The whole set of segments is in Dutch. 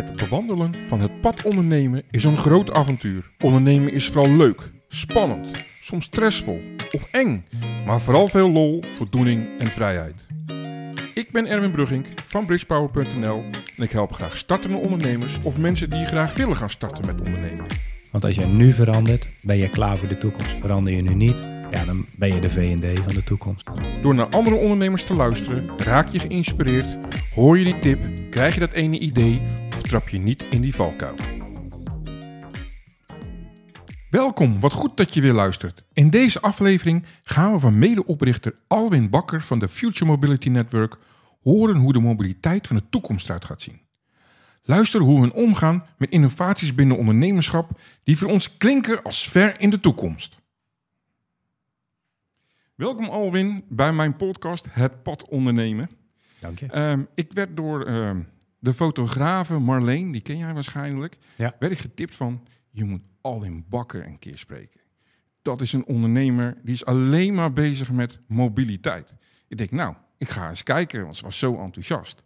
Het bewandelen van het pad ondernemen is een groot avontuur. Ondernemen is vooral leuk, spannend, soms stressvol of eng, maar vooral veel lol, voldoening en vrijheid. Ik ben Erwin Brugging van bridgepower.nl en ik help graag startende ondernemers of mensen die graag willen gaan starten met ondernemen. Want als je nu verandert, ben je klaar voor de toekomst. Verander je nu niet, ja, dan ben je de V&D van de toekomst. Door naar andere ondernemers te luisteren, raak je geïnspireerd, hoor je die tip, krijg je dat ene idee trap je niet in die valkuil. Welkom, wat goed dat je weer luistert. In deze aflevering gaan we van medeoprichter Alwin Bakker van de Future Mobility Network horen hoe de mobiliteit van de toekomst eruit gaat zien. Luister hoe we omgaan met innovaties binnen ondernemerschap die voor ons klinken als ver in de toekomst. Welkom Alwin bij mijn podcast Het Pad Ondernemen. Dank je. Ehm, ik werd door ehm, de fotografe Marleen, die ken jij waarschijnlijk, Ja. werd ik getipt van je moet Alwin Bakker een keer spreken. Dat is een ondernemer die is alleen maar bezig met mobiliteit. Ik denk, nou, ik ga eens kijken, want ze was zo enthousiast.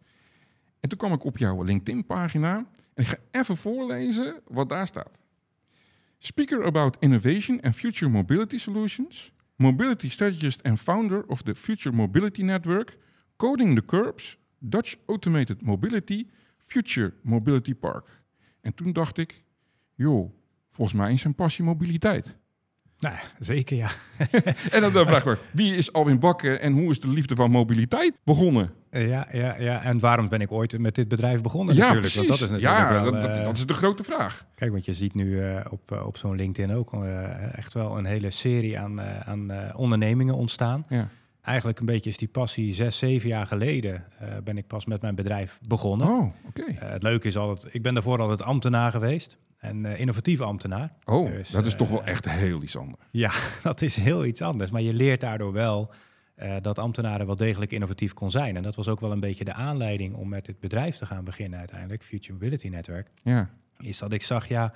En toen kwam ik op jouw LinkedIn-pagina en ik ga even voorlezen wat daar staat. Speaker about innovation and future mobility solutions, mobility strategist and founder of the Future Mobility Network, Coding the Curbs, Dutch Automated Mobility, Future Mobility Park. En toen dacht ik, joh, volgens mij is zijn passie mobiliteit. Nou, zeker ja. En dan vraag ik me, wie is Alwin Bakker en hoe is de liefde van mobiliteit begonnen? Eh, ja, ja, ja. En waarom ben ik ooit met dit bedrijf begonnen ja, natuurlijk? precies. Want dat is natuurlijk ja, wel, dat, dat, eh, dat is de grote vraag. Kijk, want je ziet nu eh, op, op zo'n LinkedIn ook echt wel een hele serie aan, aan ondernemingen ontstaan. Ja. Eigenlijk een beetje is die passie zes, zeven jaar geleden eh, ben ik pas met mijn bedrijf begonnen. Oh, oké. Eh, het leuke is altijd, ik ben daarvoor altijd ambtenaar geweest. En eh, innovatief ambtenaar. Oh, Dus, dat is toch wel echt heel iets anders. Ja, dat is heel iets anders. Maar je leert daardoor wel dat ambtenaren wel degelijk innovatief kon zijn. En dat was ook wel een beetje de aanleiding om met dit bedrijf te gaan beginnen uiteindelijk, Future Mobility Network. Ja, Is dat ik zag, ja,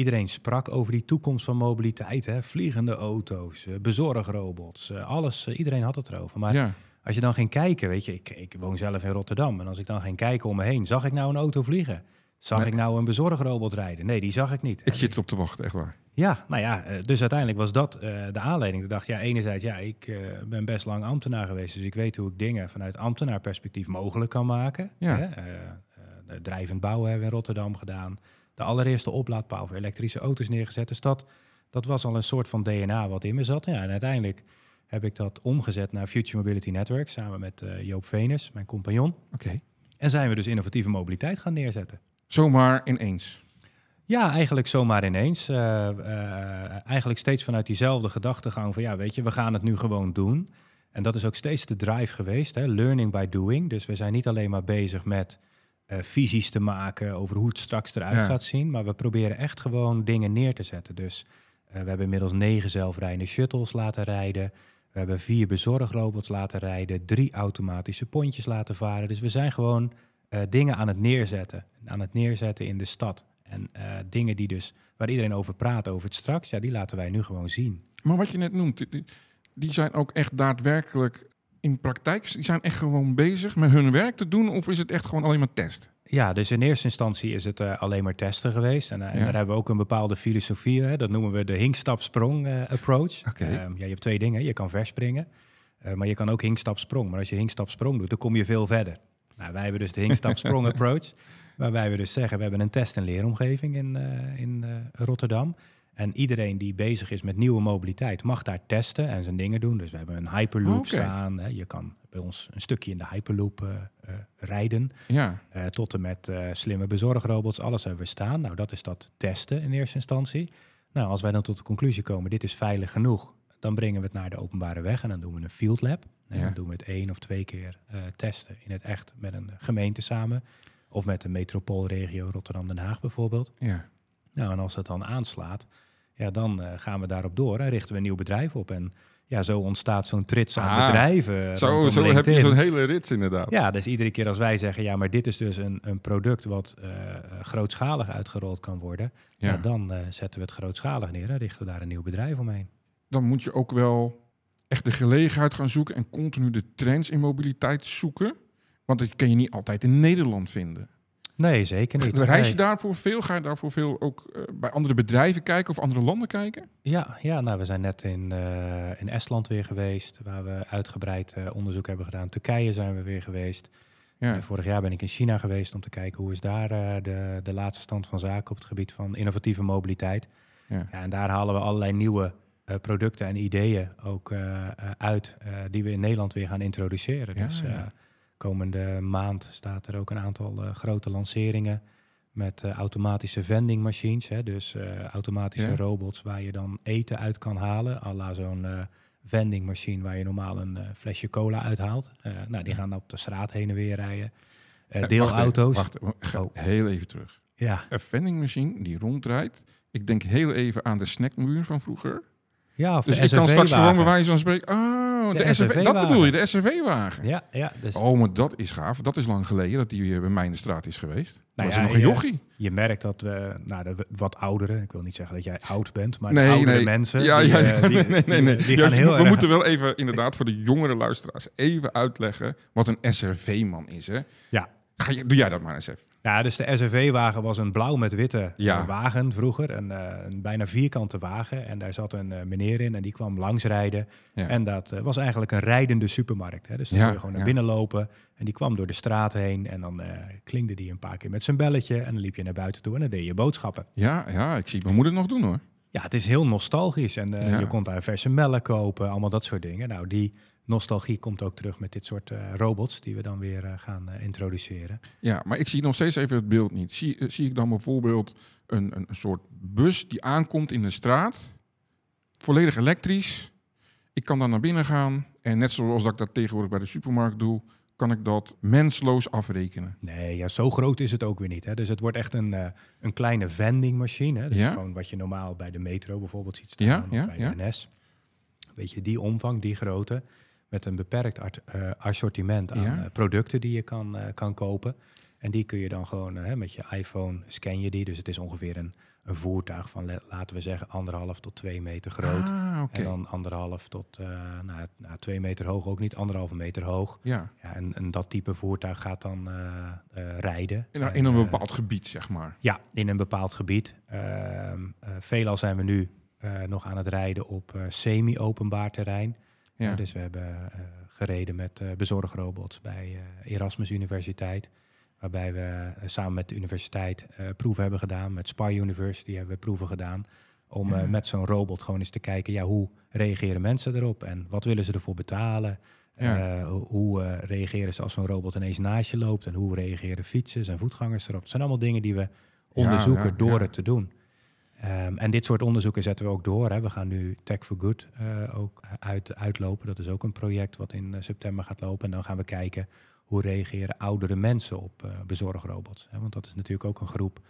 iedereen sprak over die toekomst van mobiliteit. Hè? Vliegende auto's, eh, bezorgrobots, eh, alles. eh, iedereen had het erover. Maar ja. als je dan ging kijken, weet je, ik, ik woon zelf in Rotterdam. En als ik dan ging kijken om me heen, zag ik nou een auto vliegen? Zag Nee. ik nou een bezorgrobot rijden? Nee, die zag ik niet. Ik zit erop te wachten, echt waar. Ja, nou ja, dus uiteindelijk was dat de aanleiding. Ik dacht, ja, enerzijds, ja, ik ben best lang ambtenaar geweest, dus ik weet hoe ik dingen vanuit ambtenaarperspectief mogelijk kan maken. Ja. Hè? Drijvend bouwen hebben we in Rotterdam gedaan. De allereerste oplaadpaal voor elektrische auto's neergezet. Dus dat, dat was al een soort van DNA wat in me zat. Ja, en uiteindelijk heb ik dat omgezet naar Future Mobility Network, samen met eh, Joop Venus, mijn compagnon. Oké. En zijn we dus innovatieve mobiliteit gaan neerzetten. Zomaar ineens. Ja, eigenlijk zomaar ineens. Eh, eh, eigenlijk steeds vanuit diezelfde gedachtegang van ja, weet je, we gaan het nu gewoon doen. En dat is ook steeds de drive geweest, hè? learning by doing. Dus we zijn niet alleen maar bezig met visies te maken over hoe het straks eruit Ja. gaat zien, maar we proberen echt gewoon dingen neer te zetten. Dus eh, we hebben inmiddels negen zelfrijdende shuttles laten rijden. We hebben vier bezorgrobots laten rijden, drie automatische pontjes laten varen. Dus we zijn gewoon eh, dingen aan het neerzetten. Aan het neerzetten in de stad. En eh, dingen die dus, waar iedereen over praat, over het straks, ja, die laten wij nu gewoon zien. Maar wat je net noemt, die zijn ook echt daadwerkelijk in praktijk. Zijn echt gewoon bezig met hun werk te doen of is het echt gewoon alleen maar test? Ja, dus in eerste instantie is het eh, alleen maar testen geweest. En, eh, en daar hebben we ook een bepaalde filosofie. Hè? Dat noemen we de hinkstap-sprong eh, approach. Oké. Ehm, ja, je hebt twee dingen. Je kan verspringen, maar je kan ook hinkstap-sprong. Maar als je hinkstap-sprong doet, dan kom je veel verder. Nou, wij hebben dus de hinkstap-sprong approach. Waarbij we dus zeggen, we hebben een test- en leeromgeving in, in Rotterdam. En iedereen die bezig is met nieuwe mobiliteit mag daar testen en zijn dingen doen. Dus we hebben een Hyperloop staan. Hè. Je kan bij ons een stukje in de Hyperloop eh, eh, rijden. Ja, Eh, tot en met slimme bezorgrobots, alles hebben we staan. Nou, dat is dat testen in eerste instantie. Nou, als wij dan tot de conclusie komen, dit is veilig genoeg, dan brengen we het naar de openbare weg en dan doen we een field lab. En Ja. dan doen we het één of twee keer testen in het echt met een gemeente samen. Of met de metropoolregio Rotterdam-Den Haag bijvoorbeeld. ja. Nou, en als het dan aanslaat, ja, dan eh, gaan we daarop door en richten we een nieuw bedrijf op. En ja, zo ontstaat zo'n trits aan Ah, bedrijven. Zo, rondom zo heb je zo'n hele rits inderdaad. Ja, dus iedere keer als wij zeggen, ja, maar dit is dus een, een product wat eh, grootschalig uitgerold kan worden, Ja. dan eh, zetten we het grootschalig neer en richten we daar een nieuw bedrijf omheen. Dan moet je ook wel echt de gelegenheid gaan zoeken en continu de trends in mobiliteit zoeken. Want dat kan je niet altijd in Nederland vinden. Nee, zeker niet. Reis je Nee. daarvoor veel? Ga je daarvoor veel ook eh, bij andere bedrijven kijken of andere landen kijken? Ja, ja nou, we zijn net in, eh, in Estland weer geweest, waar we uitgebreid eh, onderzoek hebben gedaan. Turkije zijn we weer geweest. Ja, vorig jaar ben ik in China geweest om te kijken hoe is daar de, de laatste stand van zaken op het gebied van innovatieve mobiliteit. ja. Ja, en daar halen we allerlei nieuwe producten en ideeën ook uit die we in Nederland weer gaan introduceren. Ja, dus komende maand staat er ook een aantal eh, grote lanceringen met eh, automatische vending machines. Hè, dus eh, automatische Ja. robots waar je dan eten uit kan halen. à la zo'n vending machine waar je normaal een flesje cola uithaalt. Nou, die gaan op de straat heen en weer rijden. Deelauto's. Wacht, wacht, Oh. heel even terug. Ja, Een vending machine die ronddraait. Ik denk heel even aan de snackmuur van vroeger. ja, of Dus de ik kan straks gewoon bij wijze van spreken... Oh, de, De SRV, dat bedoel je, de SRV-wagen. Ja, ja dus Oh, maar dat is gaaf. Dat is lang geleden dat die eh, bij mij in de straat is geweest. Nou was ja, er nog een je- jochie. Je merkt dat we, nou, de wat ouderen, ik wil niet zeggen dat jij oud bent, maar nee, de oudere nee. mensen, Ja, die, ja, ja, die, nee, nee, die- nee. die Ja, gaan heel we erg... moeten wel even, inderdaad, voor de jongere luisteraars even uitleggen wat een SRV-man is. Hè? Ja. Ga je, doe jij dat maar eens even. Ja, dus de SRV-wagen was een blauw met witte Ja. eh, wagen vroeger, een, eh, een bijna vierkante wagen. En daar zat een eh, meneer in en die kwam langsrijden. Ja. En dat was eigenlijk een rijdende supermarkt. Hè? Dus dan Ja, kon je gewoon naar binnen lopen en die kwam door de straat heen. En dan klingde die een paar keer met zijn belletje en dan liep je naar buiten toe en dan deed je boodschappen. Ja, ja, ik zie mijn moeder nog doen hoor. Ja, het is heel nostalgisch. En je kon daar verse melk kopen, allemaal dat soort dingen. Nou, die nostalgie komt ook terug met dit soort eh, robots die we dan weer eh, gaan eh, introduceren. Ja, maar ik zie nog steeds even het beeld niet. Zie, zie ik dan bijvoorbeeld een, een, een soort bus die aankomt in de straat, volledig elektrisch. Ik kan daar naar binnen gaan en net zoals dat ik dat tegenwoordig bij de supermarkt doe, kan ik dat mensloos afrekenen. Nee, ja, zo groot is het ook weer niet. Hè. Dus het wordt echt een, een kleine vendingmachine. Dus Ja. gewoon wat je normaal bij de metro bijvoorbeeld ziet staan, Ja, of ja, bij de NS. Weet je, die omvang, die grootte, met een beperkt art- eh, assortiment aan Ja. eh, producten die je kan, eh, kan kopen. En die kun je dan gewoon met je iPhone scan je die. Dus het is ongeveer een, een voertuig van, laten we zeggen, anderhalf tot twee meter groot. Ah. En dan anderhalf tot nou, nou, twee meter hoog, ook niet anderhalve meter hoog. Ja, Ja, en, en dat type voertuig gaat dan rijden. in, En, in een bepaald gebied, zeg maar. ja, in een bepaald gebied. Ehm eh, veelal zijn we nu nog aan het rijden op semi-openbaar terrein. Ja. Eh, dus we hebben eh, gereden met eh, bezorgrobots bij eh, Erasmus Universiteit. Waarbij we samen met de universiteit proeven hebben gedaan. Met Spar University hebben we proeven gedaan. Om Ja. met zo'n robot gewoon eens te kijken, ja, hoe reageren mensen erop? En wat willen ze ervoor betalen? Ja. Hoe reageren ze als zo'n robot ineens naast je loopt? En hoe reageren fietsers en voetgangers erop? Het zijn allemaal dingen die we onderzoeken ja, door het te doen. Ehm, en dit soort onderzoeken zetten we ook door. Hè. We gaan nu Tech for Good eh, ook uit, uitlopen. Dat is ook een project wat in eh, september gaat lopen. En dan gaan we kijken hoe reageren oudere mensen op eh, bezorgrobots. Hè. Want dat is natuurlijk ook een groep,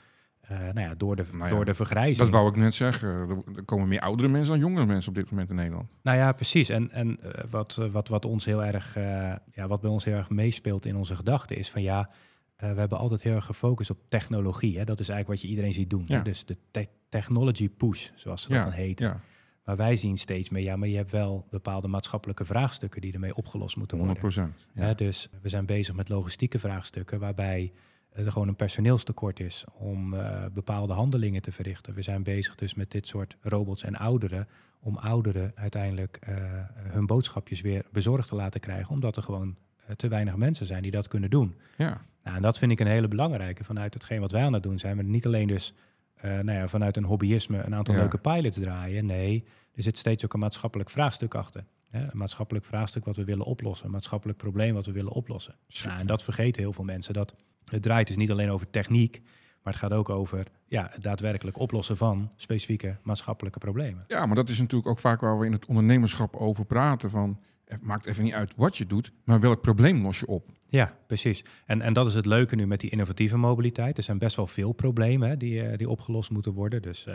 nou ja, door de, Nou ja, door de vergrijzing. Dat wou ik net zeggen. Er- komen meer oudere mensen dan jongere mensen op dit moment in Nederland. Nou ja, precies. En, en wat, wat, wat, ons heel erg, ja, wat bij ons heel erg meespeelt in onze gedachten is van ja, eh, we hebben altijd heel erg gefocust op technologie. Hè? Dat is eigenlijk wat je iedereen ziet doen. Ja. Dus de te- technology push, zoals ze dat Ja, dan heet. Ja, Maar wij zien steeds meer, ja, maar je hebt wel bepaalde maatschappelijke vraagstukken die ermee opgelost moeten 100 worden. procent. Hè, dus we zijn bezig met logistieke vraagstukken waarbij er gewoon een personeelstekort is om eh, bepaalde handelingen te verrichten. We zijn bezig dus met dit soort robots en ouderen om ouderen uiteindelijk eh, hun boodschapjes weer bezorgd te laten krijgen, omdat er gewoon eh, te weinig mensen zijn die dat kunnen doen. Ja. Nou, en dat vind ik een hele belangrijke vanuit hetgeen wat wij aan het doen zijn. We niet alleen dus eh, nou ja, vanuit een hobbyisme een aantal Ja. leuke pilots draaien. Nee, er zit steeds ook een maatschappelijk vraagstuk achter. Hè? Een maatschappelijk vraagstuk wat we willen oplossen. Een maatschappelijk probleem wat we willen oplossen. Nou, en dat vergeten heel veel mensen. Dat het draait dus niet alleen over techniek, maar het gaat ook over ja, het daadwerkelijk oplossen van specifieke maatschappelijke problemen. Ja, maar dat is natuurlijk ook vaak waar we in het ondernemerschap over praten. Van, maakt even niet uit wat je doet, maar welk probleem los je op? Ja, precies. En, en dat is het leuke nu met die innovatieve mobiliteit. Er zijn best wel veel problemen hè, die, eh, die opgelost moeten worden. Dus eh,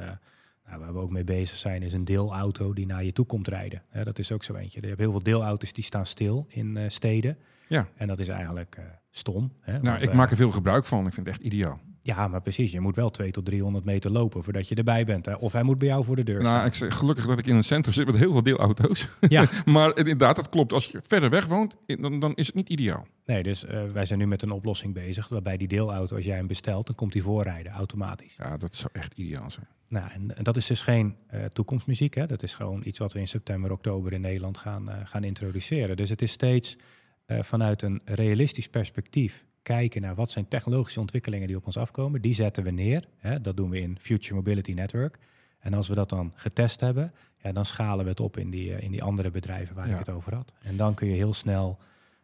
nou, waar we ook mee bezig zijn is een deelauto die naar je toe komt rijden. Hè, dat is ook zo eentje. Je hebt heel veel deelauto's die staan stil in eh, steden. Ja. En dat is eigenlijk stom. Hè, Nou, want, ik maak er veel gebruik van. Ik vind het echt ideaal. Ja, maar precies. Je moet wel 2 tot 300 meter lopen voordat je erbij bent. Hè? Of hij moet bij jou voor de deur Nou, staan. ik zeg gelukkig dat ik in het centrum zit met heel veel deelauto's. Ja, maar inderdaad, dat klopt. Als je verder weg woont, dan, dan is het niet ideaal. nee, dus eh, wij zijn nu met een oplossing bezig. Waarbij die deelauto, als jij hem bestelt, dan komt hij voorrijden automatisch. Ja, dat zou echt ideaal zijn. Nou, en, en dat is dus geen eh, toekomstmuziek. Hè? Dat is gewoon iets wat we in september, oktober in Nederland gaan, eh, gaan introduceren. Dus het is steeds vanuit een realistisch perspectief kijken naar wat zijn technologische ontwikkelingen die op ons afkomen. Die zetten we neer. Hè? Dat doen we in Future Mobility Network. En als we dat dan getest hebben, ja, dan schalen we het op in die, eh, in die andere bedrijven waar Ja. ik het over had. En dan kun je heel snel,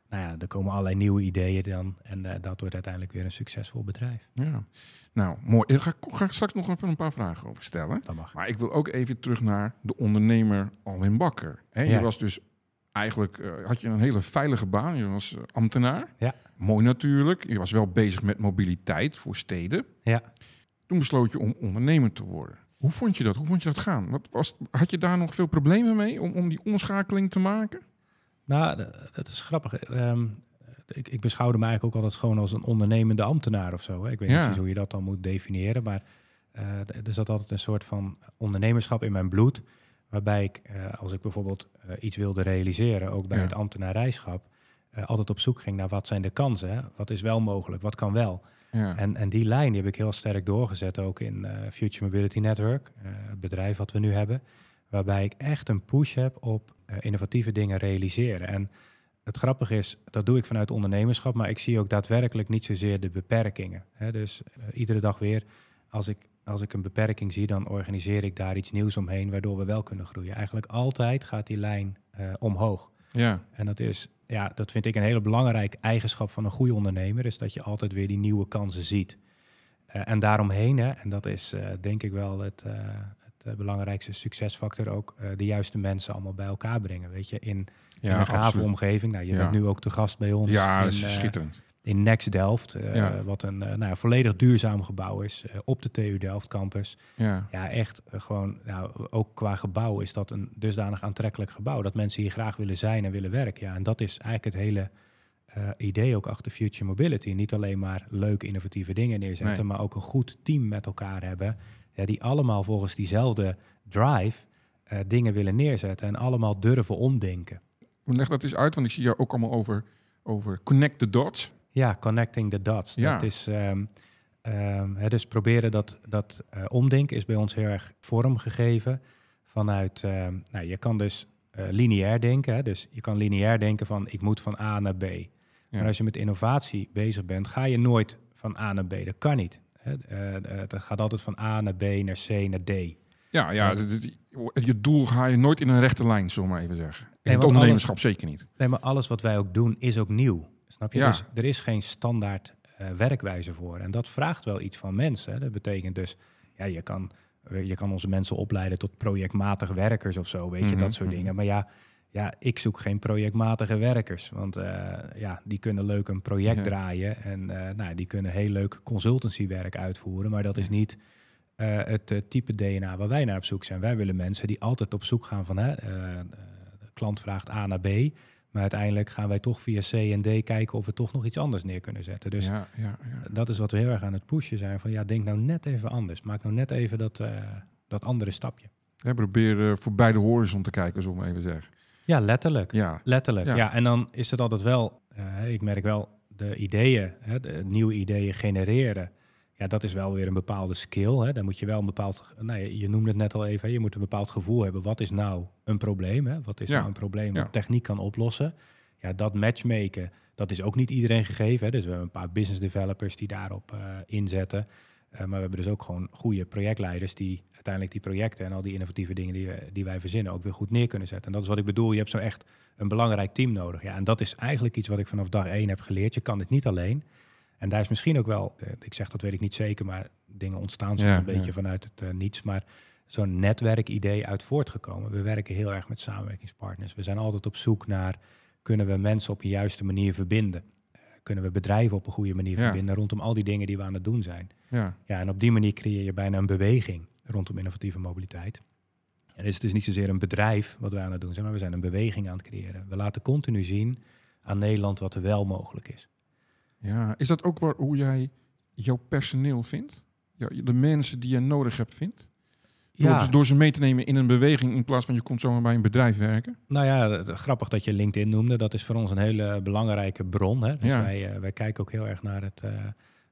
nou ja, er komen allerlei nieuwe ideeën dan. En eh, dat wordt uiteindelijk weer een succesvol bedrijf. Ja. Nou, mooi. Ik ga, ga ik straks nog even een paar vragen over stellen. Dat mag. Maar ik wil ook even terug naar de ondernemer Alwin Bakker. Hè, Je Ja. was dus eigenlijk, eh, had je een hele veilige baan. Je was eh, ambtenaar. Ja. Mooi natuurlijk. Je was wel bezig met mobiliteit voor steden. Ja. Toen besloot je om ondernemer te worden. Hoe vond je dat? Hoe vond je dat gaan? Wat was, had je daar nog veel problemen mee om, om die omschakeling te maken? Nou, dat is grappig. Ehm, ik, ik beschouwde me eigenlijk ook altijd gewoon als een ondernemende ambtenaar of zo. Hè. Ik weet Ja. niet precies hoe je dat dan moet definiëren, maar eh, er zat altijd een soort van ondernemerschap in mijn bloed. Waarbij ik, eh, als ik bijvoorbeeld eh, iets wilde realiseren, ook bij Ja. het ambtenarijschap, eh, altijd op zoek ging naar wat zijn de kansen. Wat is wel mogelijk, wat kan wel. Ja. En, en die lijn die heb ik heel sterk doorgezet ook in Future Mobility Network, het bedrijf wat we nu hebben. Waarbij ik echt een push heb op innovatieve dingen realiseren. En het grappige is, dat doe ik vanuit ondernemerschap, maar ik zie ook daadwerkelijk niet zozeer de beperkingen. Hè? Dus iedere dag weer, als ik, als ik een beperking zie, dan organiseer ik daar iets nieuws omheen, waardoor we wel kunnen groeien. Eigenlijk altijd gaat die lijn eh, omhoog. ja. En dat is, ja, dat vind ik een hele belangrijke eigenschap van een goede ondernemer, is dat je altijd weer die nieuwe kansen ziet. Eh, en daaromheen, hè, en dat is eh, denk ik wel het, het belangrijkste succesfactor ook, de juiste mensen allemaal bij elkaar brengen. Weet je, in, een gave absoluut. omgeving. Nou, je Ja. bent nu ook te gast bij ons Ja, in, dat is schitterend. In Next Delft, eh, Ja. wat een eh, nou, ja, volledig duurzaam gebouw is, eh, op de TU Delft campus. Ja. Ja, echt gewoon, nou, ook qua gebouw is dat een dusdanig aantrekkelijk gebouw. Dat mensen hier graag willen zijn en willen werken. Ja, en dat is eigenlijk het hele idee ook achter Future Mobility. Niet alleen maar leuke innovatieve dingen neerzetten, Nee. maar ook een goed team met elkaar hebben. Ja, die allemaal volgens diezelfde drive dingen willen neerzetten en allemaal durven omdenken. Leg dat eens uit, want ik zie jou ook allemaal over, over connect the dots. Ja, connecting the dots. Ja. Dat is, ehm, ehm, hè, dus proberen dat, dat eh, omdenken is bij ons heel erg vormgegeven vanuit, ehm, nou, je kan dus eh, lineair denken. Hè, dus je kan lineair denken van ik moet van A naar B. Maar als je met innovatie bezig bent, ga je nooit van A naar B. Dat kan niet. Hè. Eh, dat gaat altijd van A naar B, naar C, naar D. Ja, ja, je doel ga je nooit in een rechte lijn, zullen we maar even zeggen. In Nee, het ondernemerschap zeker niet. Nee, maar alles wat wij ook doen is ook nieuw. Snap je? Ja. Dus er is geen standaard eh, werkwijze voor. En dat vraagt wel iets van mensen. Hè. Dat betekent dus, ja, je kan, eh, je kan onze mensen opleiden tot projectmatig werkers of zo, weet je, Mhm, dat soort mhm. dingen. Maar ja, ja, ik zoek geen projectmatige werkers. Want eh, ja, die kunnen leuk een project Ja. draaien. En nou, die kunnen heel leuk consultancywerk uitvoeren. Maar dat is niet het type DNA waar wij naar op zoek zijn. Wij willen mensen die altijd op zoek gaan van... Hè, de klant vraagt A naar B. Maar uiteindelijk gaan wij toch via C en D kijken of we toch nog iets anders neer kunnen zetten. Dus ja, ja, ja. dat is wat we heel erg aan het pushen zijn. Van ja, denk nou net even anders. Maak nou net even dat, eh, dat andere stapje. Ja, probeer eh, voor beide horizon te kijken, zullen we maar even zeggen. Ja, letterlijk. Ja, Letterlijk, Ja. ja. En dan is het altijd wel, eh, ik merk wel, de ideeën, hè, de nieuwe ideeën genereren. Ja, dat is wel weer een bepaalde skill. Hè. Dan moet je wel een bepaald, nou, je, je noemde het net al even, hè, je moet een bepaald gevoel hebben. Wat is nou een probleem? Hè? Wat is Ja. nou een probleem wat Ja. techniek kan oplossen? Ja, dat matchmaken, dat is ook niet iedereen gegeven. Hè. Dus we hebben een paar business developers die daarop eh, inzetten. Eh, maar we hebben dus ook gewoon goede projectleiders die uiteindelijk die projecten en al die innovatieve dingen die, we- die wij verzinnen ook weer goed neer kunnen zetten. En dat is wat ik bedoel. Je hebt zo echt een belangrijk team nodig. Ja, en dat is eigenlijk iets wat ik vanaf dag één heb geleerd. Je kan dit niet alleen. En daar is misschien ook wel, eh, ik zeg dat weet ik niet zeker, maar dingen ontstaan soms Ja, een beetje ja. vanuit het eh, niets. Maar zo'n netwerkidee uit voortgekomen. We werken heel erg met samenwerkingspartners. We zijn altijd op zoek naar, kunnen we mensen op een juiste manier verbinden? Eh, kunnen we bedrijven op een goede manier Ja. verbinden rondom al die dingen die we aan het doen zijn? ja. Ja, en op die manier creëer je bijna een beweging rondom innovatieve mobiliteit. En is het dus niet zozeer een bedrijf wat we aan het doen zijn, maar we zijn een beweging aan het creëren. We laten continu zien aan Nederland wat er wel mogelijk is. Ja. Is dat ook waar, hoe jij jouw personeel vindt? Ja, de mensen die je nodig hebt vindt? Door, Ja, door ze mee te nemen in een beweging in plaats van je komt zomaar bij een bedrijf werken? nou ja, grappig dat je LinkedIn noemde. Dat is voor ons een hele belangrijke bron. Hè? Dus Ja. wij, eh, wij kijken ook heel erg naar het, eh,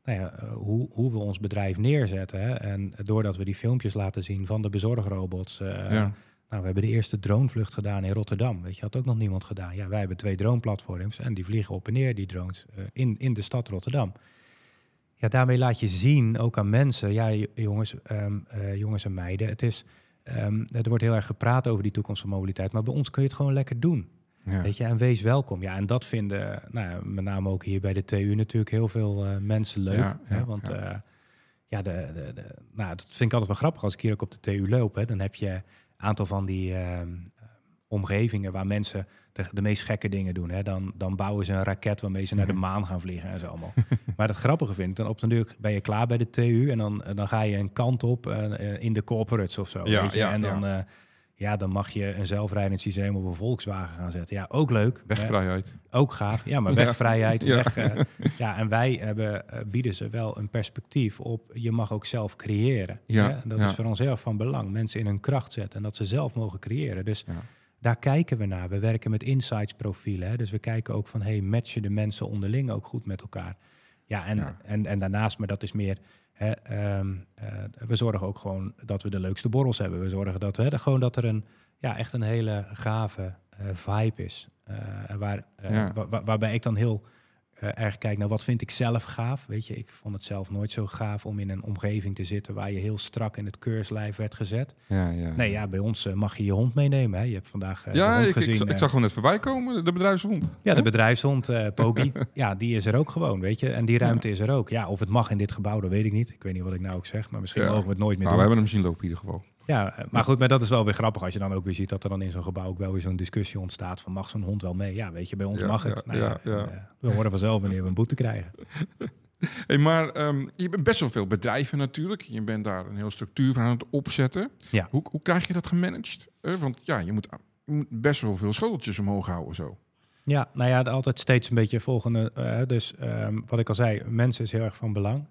nou ja, eh, hoe, hoe we ons bedrijf neerzetten. Hè? En doordat we die filmpjes laten zien van de bezorgrobots. ja. Nou, we hebben de eerste dronevlucht gedaan in Rotterdam. Weet je, had ook nog niemand gedaan. Ja, wij hebben twee droneplatforms en die vliegen op en neer, die drones, eh, in, in de stad Rotterdam. Ja, daarmee laat je zien, ook aan mensen, ja, jongens, ehm, eh, jongens en meiden, het is, ehm, er wordt heel erg gepraat over die toekomst van mobiliteit, maar bij ons kun je het gewoon lekker doen. Ja. Weet je, en wees welkom. Ja, en dat vinden, nou, ja, met name ook hier bij de TU natuurlijk heel veel eh, mensen leuk. Ja, hè, ja, want ja. de, de, de- nou, dat vind ik altijd wel grappig als ik hier ook op de TU loop. Hè, dan heb je aantal van die ehm, omgevingen waar mensen de, de meest gekke dingen doen. Hè. Dan, dan bouwen ze een raket waarmee ze naar de Mhm. maan gaan vliegen en zo allemaal. maar het grappige vind ik, dan op de duur ben je klaar bij de TU en dan, dan ga je een kant op eh, in de corporates of zo. Ja, weet je? ja, en dan, ja. eh, ja, dan mag je een zelfrijdend systeem op een Volkswagen gaan zetten. Ja, ook leuk. Wegvrijheid. Ook gaaf. Ja, maar wegvrijheid. Ja. Weg, eh, ja, en wij hebben, eh, bieden ze wel een perspectief op. Je mag ook zelf creëren. Ja, hè. Dat ja. is voor ons heel van belang. Mensen in hun kracht zetten en dat ze zelf mogen creëren. Dus Ja. daar kijken we naar. We werken met insights profielen. Hè. Dus we kijken ook van, hey, matchen de mensen onderling ook goed met elkaar? Ja, en, Ja. En, en daarnaast, maar dat is meer... Hè, ehm, eh, we zorgen ook gewoon dat we de leukste borrels hebben. We zorgen dat, hè, gewoon dat er een, ja, echt een hele gave eh, vibe is. Eh, waar, Ja. wa- wa- waarbij ik dan heel erg kijk naar wat vind ik zelf gaaf. Weet je, ik vond het zelf nooit zo gaaf om in een omgeving te zitten waar je heel strak in het keurslijf werd gezet. Ja, ja. Nee, ja, bij ons eh, mag je je hond meenemen. Hè. Je hebt vandaag eh, de Ja, ik, ik, gezien. ik eh, zag gewoon net voorbij komen, de bedrijfshond. ja, de bedrijfshond, eh Pogi, ja, die is er ook gewoon, weet je. En die ruimte is er ook. Ja, of het mag in dit gebouw, dat weet ik niet. Ik weet niet wat ik nou ook zeg, maar misschien mogen we het nooit meer Maar we hebben hem zien lopen in ieder geval. Ja, maar goed, maar dat is wel weer grappig als je dan ook weer ziet dat er dan in zo'n gebouw ook wel weer zo'n discussie ontstaat van mag zo'n hond wel mee? Ja, weet je, bij ons Ja, mag het. ja, Nou ja, ja. en, eh, we horen vanzelf wanneer we een boete krijgen. Hey, maar ehm, je bent best wel veel bedrijven natuurlijk. Je bent daar een heel structuur van aan het opzetten. Ja. Hoe, hoe krijg je dat gemanaged? Eh, want ja, je moet, je moet best wel veel schoteltjes omhoog houden zo. Ja, nou ja, altijd steeds een beetje volgende. eh, dus ehm, wat ik al zei, mensen is heel erg van belang.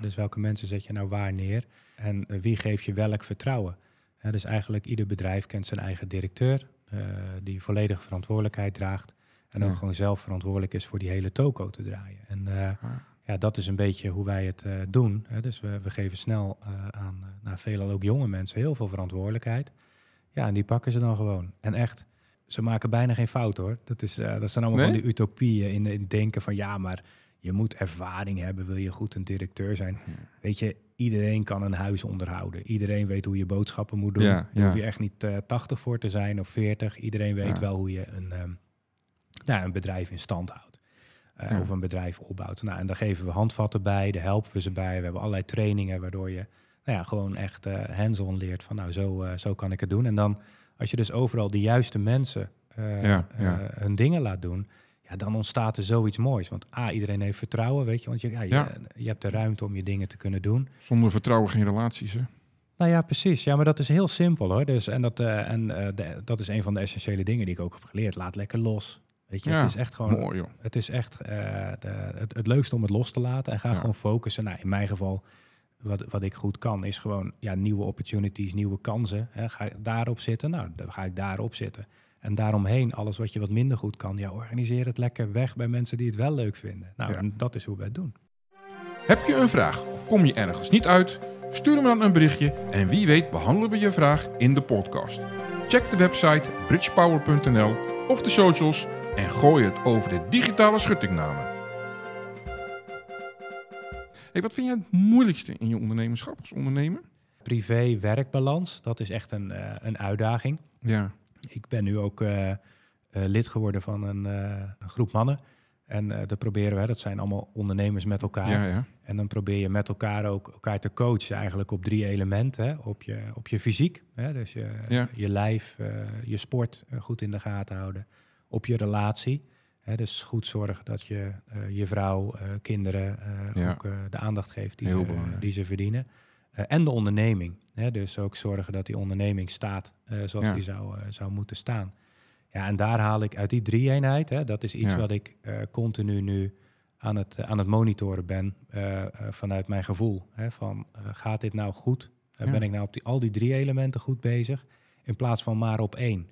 Dus welke mensen zet je nou waar neer? En eh, wie geeft je welk vertrouwen? Dus eigenlijk ieder bedrijf kent zijn eigen directeur, eh, die volledige verantwoordelijkheid draagt. En ook Ja. gewoon zelf verantwoordelijk is voor die hele toko te draaien. En eh, Ah. ja, dat is een beetje hoe wij het doen. Dus we, we geven snel aan, nou, veelal ook jonge mensen, heel veel verantwoordelijkheid. Ja, en die pakken ze dan gewoon. En echt, ze maken bijna geen fout hoor. Dat, is, dat zijn allemaal Nee? van die utopieën in, in denken van ja, maar je moet ervaring hebben, wil je goed een directeur zijn. Weet je, iedereen kan een huis onderhouden. Iedereen weet hoe je boodschappen moet doen. Ja, Daar ja. hoef je echt niet eh 80 voor te zijn of 40. Iedereen weet wel hoe je een, ehm, nou, een bedrijf in stand houdt. Eh. Of een bedrijf opbouwt. Nou, en daar geven we handvatten bij, daar helpen we ze bij. We hebben allerlei trainingen waardoor je nou ja, gewoon echt eh hands-on leert van nou, zo, eh, zo kan ik het doen. En dan als je dus overal de juiste mensen eh, eh, hun dingen laat doen, ja, dan ontstaat er zoiets moois. Want A, iedereen heeft vertrouwen, weet je. Want je, ja, je, Ja. je hebt de ruimte om je dingen te kunnen doen. Zonder vertrouwen geen relaties, hè? Nou ja, precies. Ja, maar dat is heel simpel hoor. Dus, en dat, eh, en, eh, de- dat is een van de essentiële dingen die ik ook heb geleerd. Laat lekker los. Weet je, Ja, het is echt gewoon. Mooi, joh. Het is echt eh, de- het, het leukste om het los te laten en ga gewoon focussen. Nou, in mijn geval, wat, wat ik goed kan, is gewoon ja, nieuwe opportunities, nieuwe kansen. Hè. Ga ik daarop zitten? Nou, dan ga ik daarop zitten. En daaromheen, alles wat je wat minder goed kan, ja, organiseer het lekker weg bij mensen die het wel leuk vinden. Nou, Ja. en dat is hoe we het doen. Heb je een vraag of kom je ergens niet uit? Stuur me dan een berichtje en wie weet behandelen we je vraag in de podcast. Check de website bridgepower.nl of de socials en gooi het over de digitale schuttingnamen. Hey, wat vind jij het moeilijkste in je ondernemerschap als ondernemer? Privé-werkbalans, dat is echt een, eh, een uitdaging. Ja, Ik ben nu ook eh, eh, lid geworden van een, eh, een groep mannen. En dat proberen we, dat zijn allemaal ondernemers met elkaar. ja, ja. En dan probeer je met elkaar ook elkaar te coachen eigenlijk op drie elementen. Hè. Op, je, op je fysiek, hè, dus je, Ja. je lijf, je sport goed in de gaten houden. Op je relatie, hè, dus goed zorgen dat je je vrouw, kinderen ook de aandacht geeft die, Heel ze, belangrijk. die ze verdienen. Eh, en de onderneming, hè, dus ook zorgen dat die onderneming staat eh, zoals Ja. die zou, eh, zou moeten staan. Ja, en daar haal ik uit die drie-eenheid, hè, dat is iets Ja. wat ik continu nu aan het, aan het monitoren ben vanuit mijn gevoel. Hè, van, gaat dit nou goed? Ja. Ben ik nou op die, al die drie elementen goed bezig? In plaats van maar op één.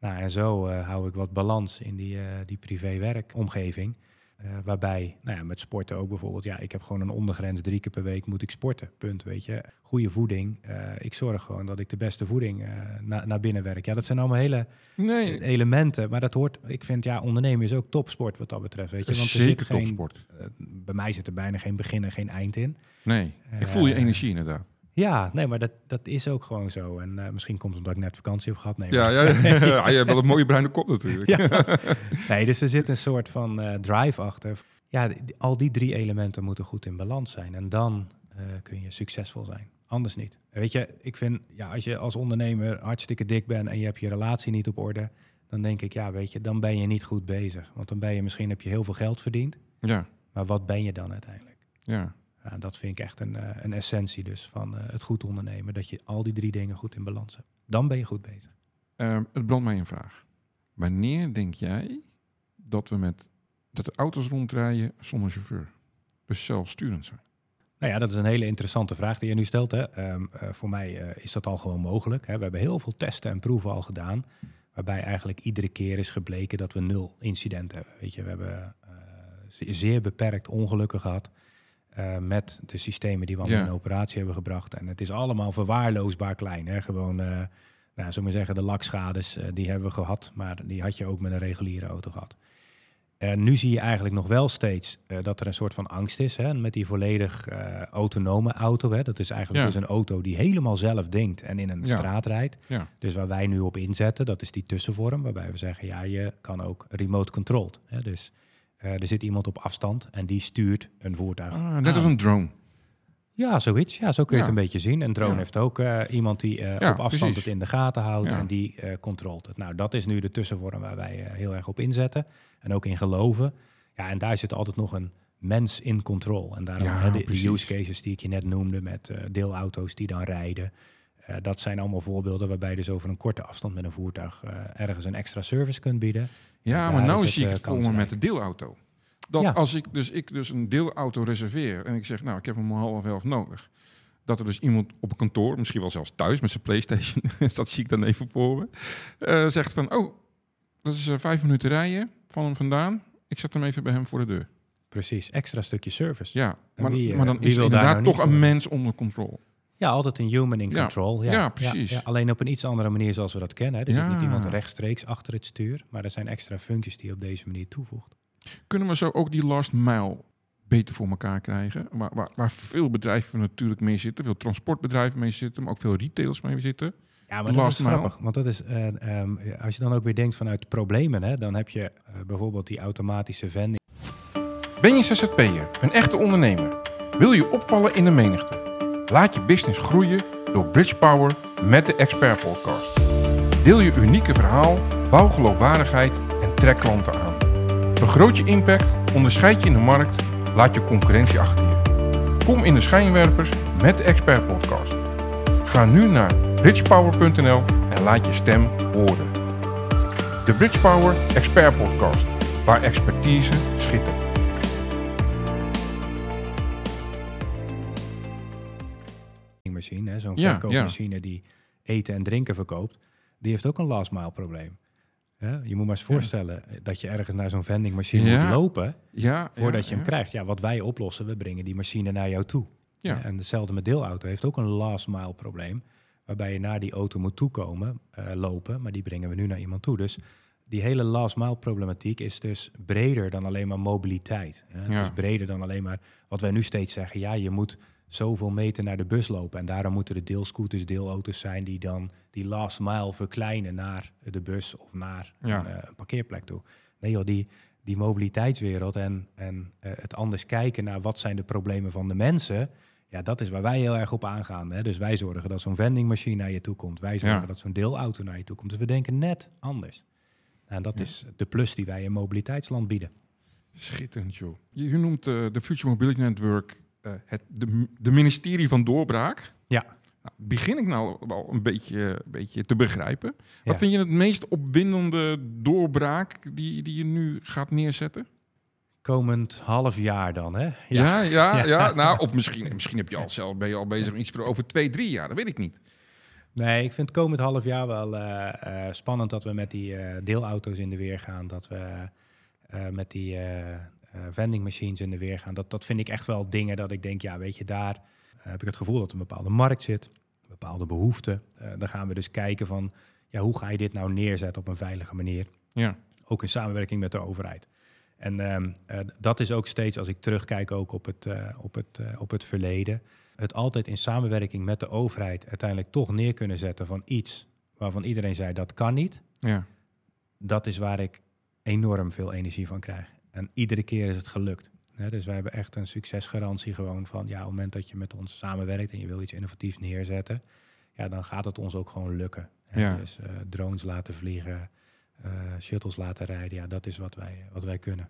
Nou, en zo hou ik wat balans in die, die privé-werkomgeving. Eh, waarbij, nou ja, met sporten ook bijvoorbeeld, ja, ik heb gewoon een ondergrens, drie keer per week moet ik sporten, punt, weet je. Goede voeding, eh, ik zorg gewoon dat ik de beste voeding eh, na- naar binnen werk. Ja, dat zijn allemaal hele Nee, elementen, maar dat hoort, ik vind, ja, ondernemen is ook topsport wat dat betreft, weet je. Want er zit zeker geen, topsport. bij mij zit er bijna geen begin en geen eind in. Nee, ik voel je energie inderdaad. Ja, nee, maar dat, dat is ook gewoon zo. En eh, misschien komt het omdat ik net vakantie heb gehad. Nee, Ja, ja, ja, je hebt wel een mooie bruine kop natuurlijk. Ja. nee, dus er zit een soort van eh, drive achter. Ja, al die drie elementen moeten goed in balans zijn. En dan eh, kun je succesvol zijn. Anders niet. Weet je, ik vind, ja, als je als ondernemer hartstikke dik bent en je hebt je relatie niet op orde, dan denk ik, ja, weet je, dan ben je niet goed bezig. Want dan ben je misschien, heb je heel veel geld verdiend, Ja, maar wat ben je dan uiteindelijk? ja. Dat vind ik echt een, eh, een essentie dus van eh, het goed ondernemen. Dat je al die drie dingen goed in balans hebt. Dan ben je goed bezig. Ehm, het brandt mij een vraag. Wanneer denk jij dat we met dat de auto's rondrijden zonder chauffeur? Dus zelfsturend zijn. Nou ja, dat is een hele interessante vraag die je nu stelt. Hè. Ehm, eh, voor mij is dat al gewoon mogelijk. Hè. We hebben heel veel testen en proeven al gedaan. Waarbij eigenlijk iedere keer is gebleken dat we nul incidenten hebben. Weet je, we hebben ze- zeer beperkt ongelukken gehad. Eh, met de systemen die we allemaal Ja. in operatie hebben gebracht. En het is allemaal verwaarloosbaar klein. Hè. Gewoon, eh nou, zullen we zeggen, de lakschades, eh, die hebben we gehad. Maar die had je ook met een reguliere auto gehad. En nu zie je eigenlijk nog wel steeds dat er een soort van angst is. Hè, met die volledig autonome auto. Hè. Dat is eigenlijk Ja. dus een auto die helemaal zelf denkt en in een Ja. straat rijdt. Ja, Dus waar wij nu op inzetten, dat is die tussenvorm. Waarbij we zeggen, ja, je kan ook remote controlled. Hè. Dus er zit iemand op afstand en die stuurt een voertuig. ah, net als een drone. Ja, zoiets. Ja, zo kun je Ja. het een beetje zien. Een drone Ja. heeft ook eh, iemand die eh, Ja, op afstand precies. het in de gaten houdt en die eh controlt het. Nou, dat is nu de tussenvorm waar wij eh, heel erg op inzetten en ook in geloven. Ja, en daar zit altijd nog een mens in control. En daarom hè, de, de use cases die ik je net noemde met eh, deelauto's die dan rijden. Eh, dat zijn allemaal voorbeelden waarbij je dus over een korte afstand met een voertuig eh, ergens een extra service kunt bieden. Ja, maar nou zie ik eh, het voor me met de deelauto. Dat Ja. als ik dus, ik dus een deelauto reserveer en ik zeg, nou, ik heb hem om half elf nodig. Dat er dus iemand op een kantoor, misschien wel zelfs thuis met zijn Playstation, dat zie ik dan even voor me, zegt van, oh, dat is vijf minuten rijden van hem vandaan. Ik zet hem even bij hem voor de deur. Precies, extra stukje service. Ja, maar, wie, maar dan wie is er inderdaad nou toch een mens onder controle. Ja, altijd een human in control. Ja, Ja, precies. alleen op een iets andere manier zoals we dat kennen. Hè. Er zit niet iemand rechtstreeks achter het stuur, maar er zijn extra functies die je op deze manier toevoegt. Kunnen we zo ook die last mile beter voor elkaar krijgen? Waar, waar, waar veel bedrijven natuurlijk mee zitten, veel transportbedrijven mee zitten, maar ook veel retailers mee zitten. Ja, maar Last dat mile. grappig. Want dat is, eh, ehm, als je dan ook weer denkt vanuit problemen, hè, dan heb je eh, bijvoorbeeld die automatische vending. Ben je ZZP'er, een echte ondernemer? Wil je opvallen in de menigte? Laat je business groeien door Bridge Power met de Expert Podcast. Deel je unieke verhaal, bouw geloofwaardigheid en trek klanten aan. Vergroot je impact, onderscheid je in de markt, laat je concurrentie achter je. Kom in de schijnwerpers met de Expert Podcast. Ga nu naar bridgepower.nl en laat je stem horen. De Bridge Power Expert Podcast, waar expertise schittert. Machine, zo'n Ja, verkoopmachine die eten en drinken verkoopt, die heeft ook een last mile probleem. Je moet maar eens voorstellen dat je ergens naar zo'n vendingmachine moet lopen voordat je hem krijgt. Ja, wat wij oplossen, we brengen die machine naar jou toe. Ja. Ja, En hetzelfde met deelauto heeft ook een last mile probleem, waarbij je naar die auto moet toekomen, eh, lopen, maar die brengen we nu naar iemand toe. Dus die hele last mile problematiek is dus breder dan alleen maar mobiliteit. Hè. Het Ja. is breder dan alleen maar wat wij nu steeds zeggen. Ja, je moet zoveel meter naar de bus lopen. En daarom moeten er deelscooters, deelauto's zijn die dan die last mile verkleinen naar de bus of naar Ja. een, eh, een parkeerplek toe. Nee joh, die, die mobiliteitswereld en, en eh, het anders kijken naar wat zijn de problemen van de mensen. Ja, dat is waar wij heel erg op aangaan. Hè? Dus wij zorgen dat zo'n vendingmachine naar je toe komt. Wij zorgen Ja. dat zo'n deelauto naar je toe komt. Dus we denken net anders. En dat Ja. is de plus die wij in mobiliteitsland bieden. Schitterend, joh. Je, je noemt eh, de Future Mobility Network het de, de ministerie van doorbraak. Ja. Nou, begin ik nou wel een beetje, een beetje te begrijpen. Wat vind je het meest opwindende doorbraak die, die je nu gaat neerzetten? komend half jaar dan, hè? Ja, ja, ja. Ja. Nou, of misschien, misschien heb je al zelf, ben je al bezig met iets voor over twee, drie jaar. Dat weet ik niet. Nee, ik vind het komend half jaar wel eh, eh, spannend dat we met die eh, deelauto's in de weer gaan. Dat we eh, met die eh, eh, vending machines in de weer gaan. Dat, dat vind ik echt wel dingen dat ik denk, ja, weet je, daar eh, heb ik het gevoel dat er een bepaalde markt zit, een bepaalde behoefte. Eh, dan gaan we dus kijken van, ja, hoe ga je dit nou neerzetten op een veilige manier? Ja, Ook in samenwerking met de overheid. En ehm, eh, dat is ook steeds, als ik terugkijk ook op het, eh, op, het, eh, op het verleden, het altijd in samenwerking met de overheid uiteindelijk toch neer kunnen zetten van iets waarvan iedereen zei dat kan niet. ja. Dat is waar ik enorm veel energie van krijg. En iedere keer is het gelukt. Dus wij hebben echt een succesgarantie gewoon van, ja, op het moment dat je met ons samenwerkt en je wil iets innovatiefs neerzetten, ja, dan gaat het ons ook gewoon lukken. Ja. Dus eh, drones laten vliegen, eh, shuttles laten rijden, ja, dat is wat wij, wat wij kunnen.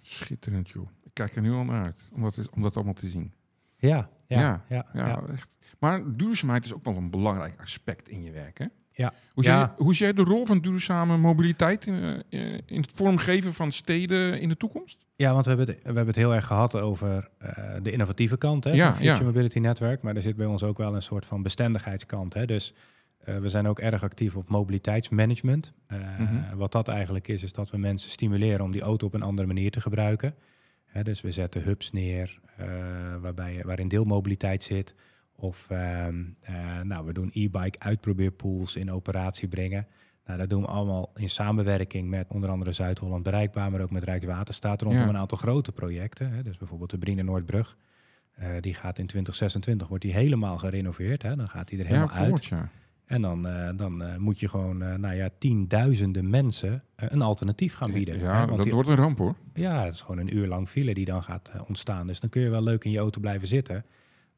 Schitterend, joh. Ik kijk er nu al naar uit om dat, om dat allemaal te zien. Ja, ja, Ja, ja. ja, Ja, echt. Maar duurzaamheid is ook wel een belangrijk aspect in je werk, hè? Ja. Hoe Ja. hoe zie jij de rol van duurzame mobiliteit in, eh, in het vormgeven van steden in de toekomst? Ja, want we hebben, het, we hebben het heel erg gehad over eh, de innovatieve kant hè, Ja, van Future ja. Mobility Network. Maar er zit bij ons ook wel een soort van bestendigheidskant. Hè. Dus eh, we zijn ook erg actief op mobiliteitsmanagement. Eh, Mhm. Wat dat eigenlijk is, is dat we mensen stimuleren om die auto op een andere manier te gebruiken. Hè, dus we zetten hubs neer eh, waarbij, waarin deelmobiliteit zit. Of ehm, eh, nou, we doen e-bike uitprobeerpools in operatie brengen. Nou, dat doen we allemaal in samenwerking met onder andere Zuid-Holland Bereikbaar, maar ook met Rijkswaterstaat rondom Ja. een aantal grote projecten. Hè. Dus bijvoorbeeld de Brine Noordbrug. Eh, die gaat in 2026, wordt die helemaal gerenoveerd. Hè. Dan gaat die er helemaal ja, uit. ja. En dan, eh, dan moet je gewoon, nou ja, tienduizenden mensen een alternatief gaan bieden. Ja, hè. Want dat die- wordt een ramp, hoor. ja, het is gewoon een uur lang file die dan gaat ontstaan. Dus dan kun je wel leuk in je auto blijven zitten.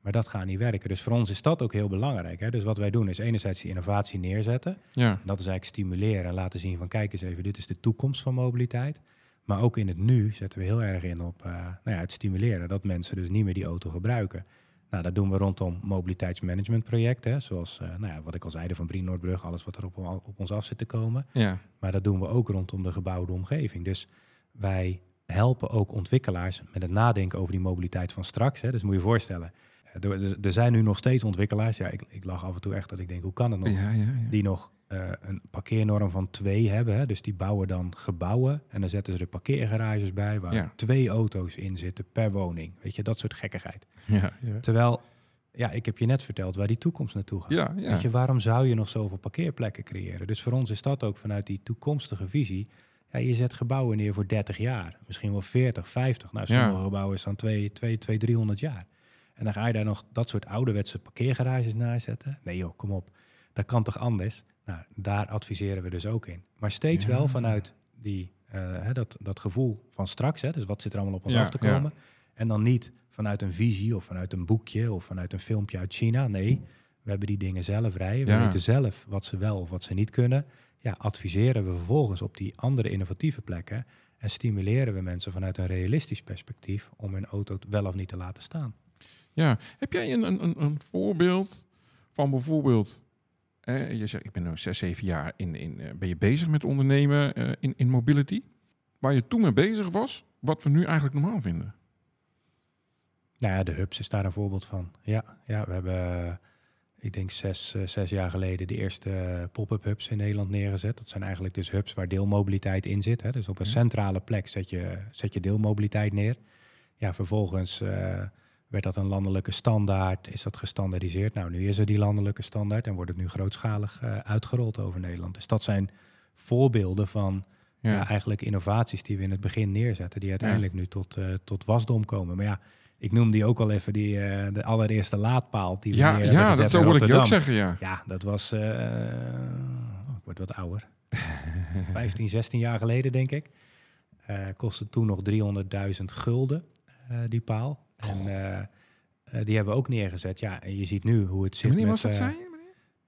Maar dat gaat niet werken. Dus voor ons is dat ook heel belangrijk. Hè? Dus wat wij doen is enerzijds die innovatie neerzetten. Ja, dat is eigenlijk stimuleren en laten zien van kijk eens even, dit is de toekomst van mobiliteit. Maar ook in het nu zetten we heel erg in op eh, nou ja, het stimuleren dat mensen dus niet meer die auto gebruiken. Nou, dat doen we rondom mobiliteitsmanagementprojecten, zoals eh, nou ja, wat ik al zei, de van Brien Noordbrug, alles wat er op, op ons af zit te komen. ja. Maar dat doen we ook rondom de gebouwde omgeving. Dus wij helpen ook ontwikkelaars met het nadenken over die mobiliteit van straks. Hè. Dus moet je je voorstellen, er, zijn nu nog steeds ontwikkelaars. Ja, ik, ik lach af en toe echt dat ik denk, hoe kan het nog? ja, ja, ja. Die nog eh, een parkeernorm van twee hebben. Hè. Dus die bouwen dan gebouwen en dan zetten ze er parkeergarages bij waar twee auto's in zitten per woning. Weet je, dat soort gekkigheid. Terwijl, ja, ik heb je net verteld waar die toekomst naartoe gaat. Weet je, waarom zou je nog zoveel parkeerplekken creëren? Dus voor ons is dat ook vanuit die toekomstige visie. Ja, je zet gebouwen neer voor 30 jaar, misschien wel 40, 50. Nou, sommige gebouwen staan 2, 2, 2, 300 jaar. En dan ga je daar nog dat soort ouderwetse parkeergarages neerzetten? Nee joh, kom op. Dat kan toch anders? Nou, daar adviseren we dus ook in. Maar steeds Ja. wel vanuit die, eh, hè, dat, dat gevoel van straks. Hè, dus wat zit er allemaal op ons Ja, af te ja. komen? En dan niet vanuit een visie of vanuit een boekje of vanuit een filmpje uit China. Nee, we hebben die dingen zelf rijden. We weten zelf wat ze wel of wat ze niet kunnen. Ja, adviseren we vervolgens op die andere innovatieve plekken. En stimuleren we mensen vanuit een realistisch perspectief om hun auto wel of niet te laten staan. Ja, heb jij een, een, een, voorbeeld van bijvoorbeeld... eh, je zegt, ik ben nu zes, zeven jaar in, in, eh, ben je bezig met ondernemen eh, in, in mobility. Waar je toen mee bezig was, wat we nu eigenlijk normaal vinden. Nou ja, de hubs is daar een voorbeeld van. Ja, ja we hebben, eh, ik denk zes, zes jaar geleden de eerste pop-up hubs in Nederland neergezet. Dat zijn eigenlijk dus hubs waar deelmobiliteit in zit. Hè. Dus op een centrale plek zet je, zet je deelmobiliteit neer. Ja, vervolgens werd dat een landelijke standaard, is dat gestandaardiseerd. Nou, nu is er die landelijke standaard en wordt het nu grootschalig eh, uitgerold over Nederland. Dus dat zijn voorbeelden van Ja, ja. eigenlijk innovaties die we in het begin neerzetten, die uiteindelijk nu tot, eh, tot wasdom komen. Maar ja, ik noem die ook al even die, eh, de allereerste laadpaal die we ja, neer ja dat zo in wil ik je ook zeggen, ja. Ja, dat was, oh, ik word wat ouder, 15, 16 jaar geleden denk ik. Kostte toen nog 300.000 gulden, die paal. En eh, eh, die hebben we ook neergezet. Ja, en je ziet nu hoe het zit Wanneer was dat, eh, meneer?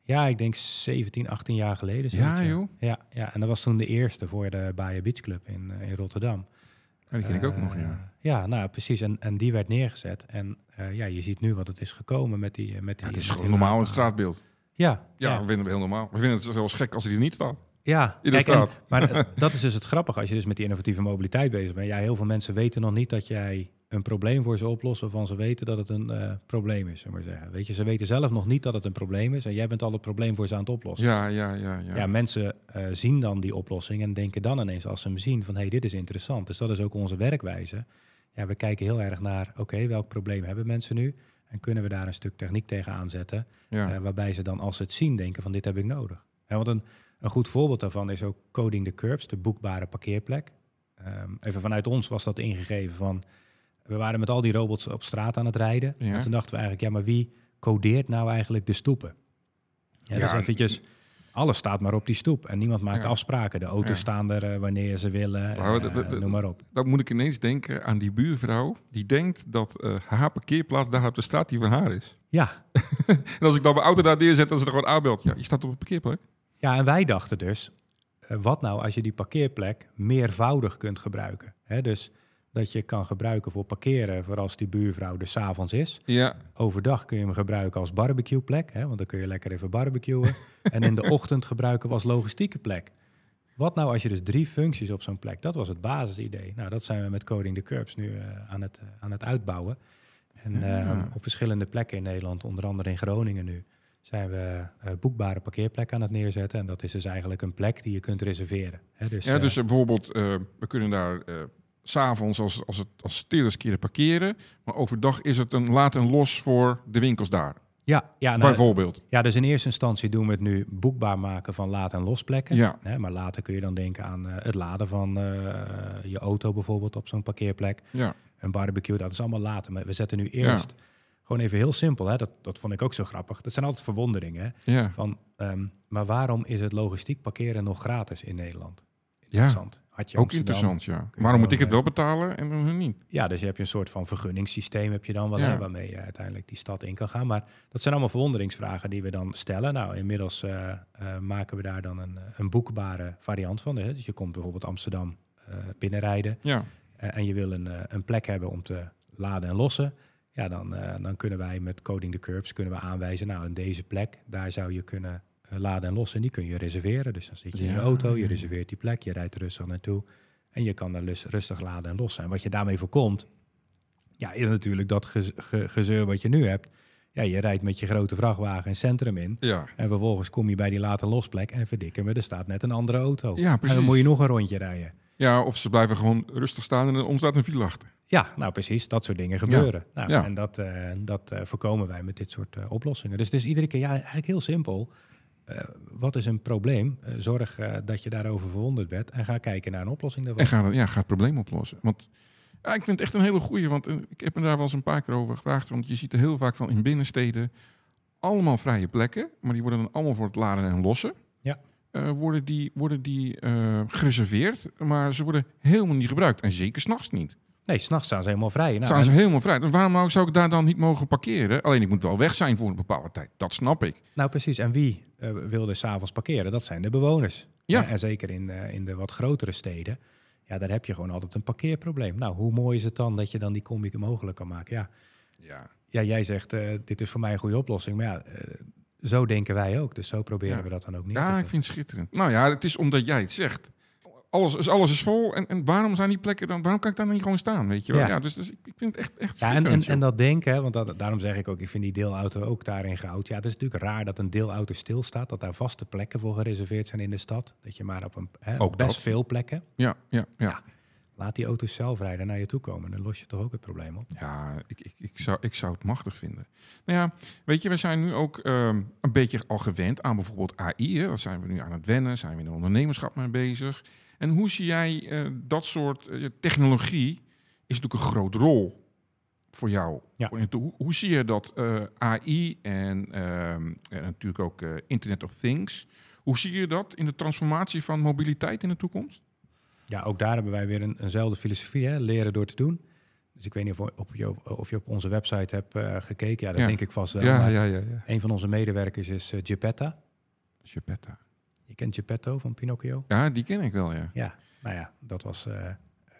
ja, ik denk 17, 18 jaar geleden. Ja, joh. Ja, ja, en dat was toen de eerste voor de Bayer Beach Club in, in Rotterdam. Ja, die ken ik ook nog, ja. Ja, nou precies. En, en die werd neergezet. En ja, je ziet nu wat het is gekomen met die... Met die Ja, het is gewoon normaal laadpaal. straatbeeld. Ja, Ja, ja. we vinden het heel normaal. We vinden het zelfs gek als hij er niet staat. Ja, in de kijk, en- maar dat is dus het grappige als je dus met die innovatieve mobiliteit bezig bent. Ja, heel veel mensen weten nog niet dat jij een probleem voor ze oplost waarvan ze weten dat het een eh, probleem is, maar zeggen. Weet je, ze weten zelf nog niet dat het een probleem is en jij bent al het probleem voor ze aan het oplossen. Ja, ja, ja, ja. Ja, mensen eh, zien dan die oplossing en denken dan ineens als ze hem zien van hé, hey, dit is interessant. Dus dat is ook onze werkwijze. Ja, we kijken heel erg naar, oké, welk probleem hebben mensen nu? En kunnen we daar een stuk techniek tegen aanzetten, ja. eh, waarbij ze dan als ze het zien denken van dit heb ik nodig. Ja, want een, een goed voorbeeld daarvan is ook Coding the Curbs, de boekbare parkeerplek. Ehm, even vanuit ons was dat ingegeven van, we waren met al die robots op straat aan het rijden. Ja. En toen dachten we eigenlijk, ja, maar wie codeert nou eigenlijk de stoepen? Ja, Ja, dus eventjes, alles staat maar op die stoep en niemand maakt Ja. afspraken. De auto's staan er eh, wanneer ze willen, eh, dat- dat- dat- noem maar op. Dan moet ik ineens denken aan die buurvrouw die denkt dat eh, haar parkeerplaats daar op de straat die van haar is. Ja. En als ik dan mijn auto daar neerzet, dan ze er gewoon aanbelt. Ja, je staat op een parkeerplek. ja, en wij dachten dus, eh, wat nou als je die parkeerplek meervoudig kunt gebruiken? Hè, dus dat je kan gebruiken voor parkeren voor als die buurvrouw er avonds is. Ja, Overdag kun je hem gebruiken als barbecueplek, hè, want dan kun je lekker even barbecuen. en in de ochtend gebruiken we als logistieke plek. Wat nou als je dus drie functies op zo'n plek? Dat was het basisidee. Nou, dat zijn we met Coding the Curbs nu eh, aan, het, eh, aan het uitbouwen. En Ja. eh, op verschillende plekken in Nederland, onder andere in Groningen nu, zijn we boekbare parkeerplekken aan het neerzetten. En dat is dus eigenlijk een plek die je kunt reserveren. Hè, dus, ja dus bijvoorbeeld, we kunnen daar s'avonds als, als, het, als keren parkeren. Maar overdag is het een laat en los voor de winkels daar. ja, ja, nou, Bijvoorbeeld. Ja, dus in eerste instantie doen we het nu boekbaar maken van laad- en losplekken. Ja. Hè, maar later kun je dan denken aan eh, het laden van eh, je auto bijvoorbeeld op zo'n parkeerplek. Ja, Een barbecue, dat is allemaal later. Maar we zetten nu eerst gewoon even heel simpel. Hè, dat, dat vond ik ook zo grappig. Dat zijn altijd verwonderingen. Hè, ja, van, ehm, maar waarom is het logistiek parkeren nog gratis in Nederland? Ja. Interessant. Had je Ook interessant, ja. Waarom moet ik het wel betalen en hun niet? Ja, dus je hebt een soort van vergunningssysteem heb je dan wel, Ja. hè, waarmee je uiteindelijk die stad in kan gaan. Maar dat zijn allemaal verwonderingsvragen die we dan stellen. Nou, inmiddels eh, eh, maken we daar dan een, eh, een boekbare variant van. Hè. Dus je komt bijvoorbeeld Amsterdam eh, binnenrijden Ja, eh, en je wil een, eh, een plek hebben om te laden en lossen. Ja, dan, eh, dan kunnen wij met Coding the Curbs kunnen we aanwijzen, nou, in deze plek, daar zou je kunnen eh, laden en lossen. En die kun je reserveren. Dus dan zit je in je auto, je reserveert die plek, je rijdt rustig naartoe. En je kan er lus- rustig laden en lossen. En wat je daarmee voorkomt, ja, is natuurlijk dat ge- ge- gezeur wat je nu hebt. Ja, je rijdt met je grote vrachtwagen een centrum in. ja. En vervolgens kom je bij die late losplek en verdikken we, er staat net een andere auto. Ja, En precies. dan moet je nog een rondje rijden. Ja, of ze blijven gewoon rustig staan en er ontstaat een file achter. Ja, nou precies, dat soort dingen gebeuren. Nou, Ja. En dat, eh, dat eh, voorkomen wij met dit soort eh, oplossingen. Dus het is iedere keer ja, eigenlijk heel simpel. Eh, wat is een probleem? Eh, zorg eh, dat je daarover verwonderd bent en ga kijken naar een oplossing daarvan. En ga, ja, ga het probleem oplossen. Want ja, ik vind het echt een hele goeie. Want ik heb me daar wel eens een paar keer over gevraagd. Want je ziet er heel vaak van in binnensteden allemaal vrije plekken. Maar die worden dan allemaal voor het laden en lossen. Ja. Worden die, worden die gereserveerd. Maar ze worden helemaal niet gebruikt. En zeker s'nachts niet. Nee, s'nachts staan ze helemaal vrij. Nou, Staan ze helemaal vrij. Dus waarom zou ik daar dan niet mogen parkeren? Alleen ik moet wel weg zijn voor een bepaalde tijd. Dat snap ik. nou precies, en wie eh, wil er s'avonds parkeren? Dat zijn de bewoners. Ja. Eh, en zeker in, eh, in de wat grotere steden. Ja, daar heb je gewoon altijd een parkeerprobleem. Nou, hoe mooi is het dan dat je dan die combi mogelijk kan maken? Ja, Ja. ja jij zegt, dit is voor mij een goede oplossing. Maar ja, zo denken wij ook. Dus zo proberen Ja. we dat dan ook neer te Ja, ik vind het schitterend. Nou ja, het is omdat jij het zegt. Alles is, alles is vol. En, en waarom zijn die plekken dan? Waarom kan ik daar niet gewoon staan? Weet je wel? Ja, Ja. dus, dus ik, ik vind het echt, echt Ja, en, en, en dat denken, hè, want dat, daarom zeg ik ook, ik vind die deelauto ook daarin goud. Ja, het is natuurlijk raar dat een deelauto stilstaat, dat daar vaste plekken voor gereserveerd zijn in de stad. Dat je maar op een hè, best dat. veel plekken. ja, ja, ja. Ja. Laat die auto's zelf rijden naar je toe komen. Dan los je toch ook het probleem op. Ja, ik, ik, ik, zou, ik zou het machtig vinden. Nou ja, weet je, we zijn nu ook ehm, een beetje al gewend aan bijvoorbeeld AI. Hè? Wat zijn we nu aan het wennen? Zijn we in de ondernemerschap mee bezig? En hoe zie jij eh, dat soort eh, technologie? Is natuurlijk een grote rol voor jou. Ja. Hoe, hoe zie je dat eh, AI en, ehm, en natuurlijk ook Internet of Things? Hoe zie je dat in de transformatie van mobiliteit in de toekomst? Ja, ook daar hebben wij weer een, eenzelfde filosofie, hè? leren door te doen. Dus ik weet niet of, op je, of je op onze website hebt eh, gekeken. Ja, dat Ja. denk ik vast wel. ja, ja, ja, ja. Een van onze medewerkers is eh, Geppetta. Geppetta. Je kent Geppetto van Pinocchio? Ja, die ken ik wel, ja. Ja, nou ja, dat was eh,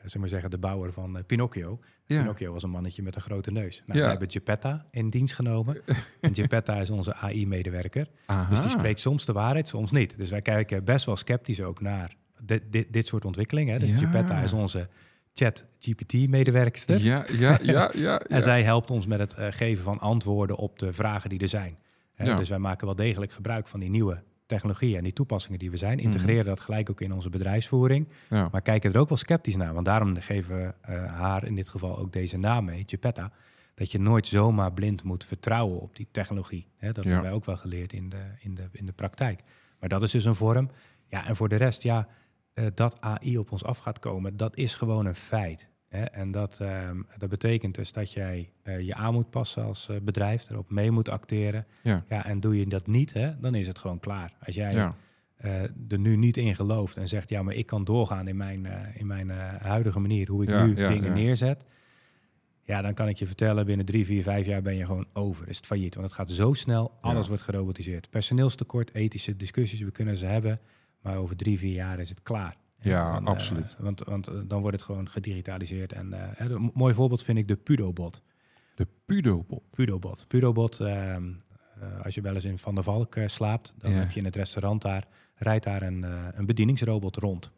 zeg maar zeggen, de bouwer van eh, Pinocchio. Ja. Pinocchio was een mannetje met een grote neus. Nou, Ja. We hebben Geppetta in dienst genomen. en Geppetta is onze AI-medewerker. Dus die spreekt soms de waarheid, soms niet. Dus wij kijken best wel sceptisch ook naar dit, dit, dit soort ontwikkelingen. Dus Ja. Geppetta is onze chat-GPT-medewerkster. Ja, ja, ja, ja. En zij helpt ons met het eh, geven van antwoorden op de vragen die er zijn. Dus wij maken wel degelijk gebruik van die nieuwe technologieën en die toepassingen die we zijn. Integreren dat gelijk ook in onze bedrijfsvoering. Ja. Maar kijken er ook wel sceptisch naar. Want daarom geven we eh, haar in dit geval ook deze naam mee, Geppetta. Dat je nooit zomaar blind moet vertrouwen op die technologie. Hè, dat Ja. hebben wij ook wel geleerd in de, in, de, in de praktijk. Maar dat is dus een vorm. Ja, en voor de rest, ja, eh, dat AI op ons af gaat komen, dat is gewoon een feit. Hè? En dat, ehm, dat betekent dus dat jij eh, je aan moet passen als eh, bedrijf, erop mee moet acteren. Ja. Ja, en doe je dat niet, hè, dan is het gewoon klaar. Als jij Ja. er nu niet in gelooft en zegt, ja, maar ik kan doorgaan in mijn, in mijn huidige manier, hoe ik Ja, nu dingen neerzet. Ja, dan kan ik je vertellen, binnen drie, vier, vijf jaar ben je gewoon over. Is het failliet, want het gaat zo snel, alles wordt gerobotiseerd. Personeelstekort, ethische discussies, we kunnen ze hebben, maar over drie, vier jaar is het klaar. Ja, eh, absoluut. want want eh, dan wordt het gewoon gedigitaliseerd. En eh, een mooi voorbeeld vind ik de Pudobot. De Pudobot. Pudobot. Pudobot, ehm, eh, als je wel eens in Van der Valk slaapt, dan heb je in het restaurant daar, rijdt daar een, een bedieningsrobot rond.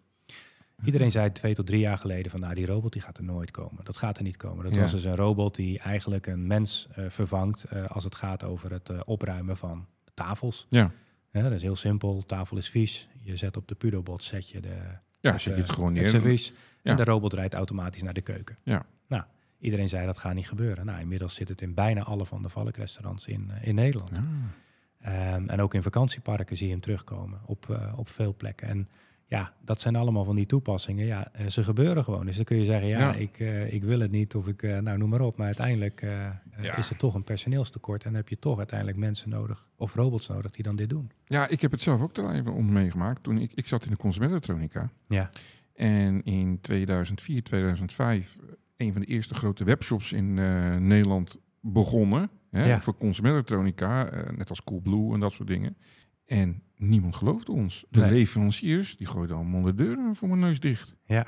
Iedereen zei twee tot drie jaar geleden van nou die robot die gaat er nooit komen. Dat gaat er niet komen. Dat Ja. was dus een robot die eigenlijk een mens vervangt als het gaat over het opruimen van tafels. Ja. Ja, dat is heel simpel. Tafel is vies. Je zet op de Pudobot, zet je de, Ja, zet je het gewoon het neer. servies. Ja. En de robot rijdt automatisch naar de keuken. Ja. Nou, iedereen zei dat gaat niet gebeuren. Nou, inmiddels zit het in bijna alle Van der Valk restaurants in, eh, in Nederland. Ja. Ehm, en ook in vakantieparken zie je hem terugkomen op, eh, op veel plekken. En ja, dat zijn allemaal van die toepassingen. Ja, eh, ze gebeuren gewoon. Dus dan kun je zeggen, ja, Ja. Ik, eh, ik wil het niet of ik, eh, nou noem maar op. Maar uiteindelijk Ja. is er toch een personeelstekort en heb je toch uiteindelijk mensen nodig of robots nodig die dan dit doen. Ja, ik heb het zelf ook al even om meegemaakt. Toen ik, ik zat in de consumentenelektronica. Ja, En in 2004, 2005, eh, een van de eerste grote webshops in Nederland begonnen. Hè, Ja. Voor consumentenelektronica, net als Coolblue en dat soort dingen. En niemand geloofde ons. De Nee. leveranciers, die gooiden allemaal de deuren voor mijn neus dicht. ja,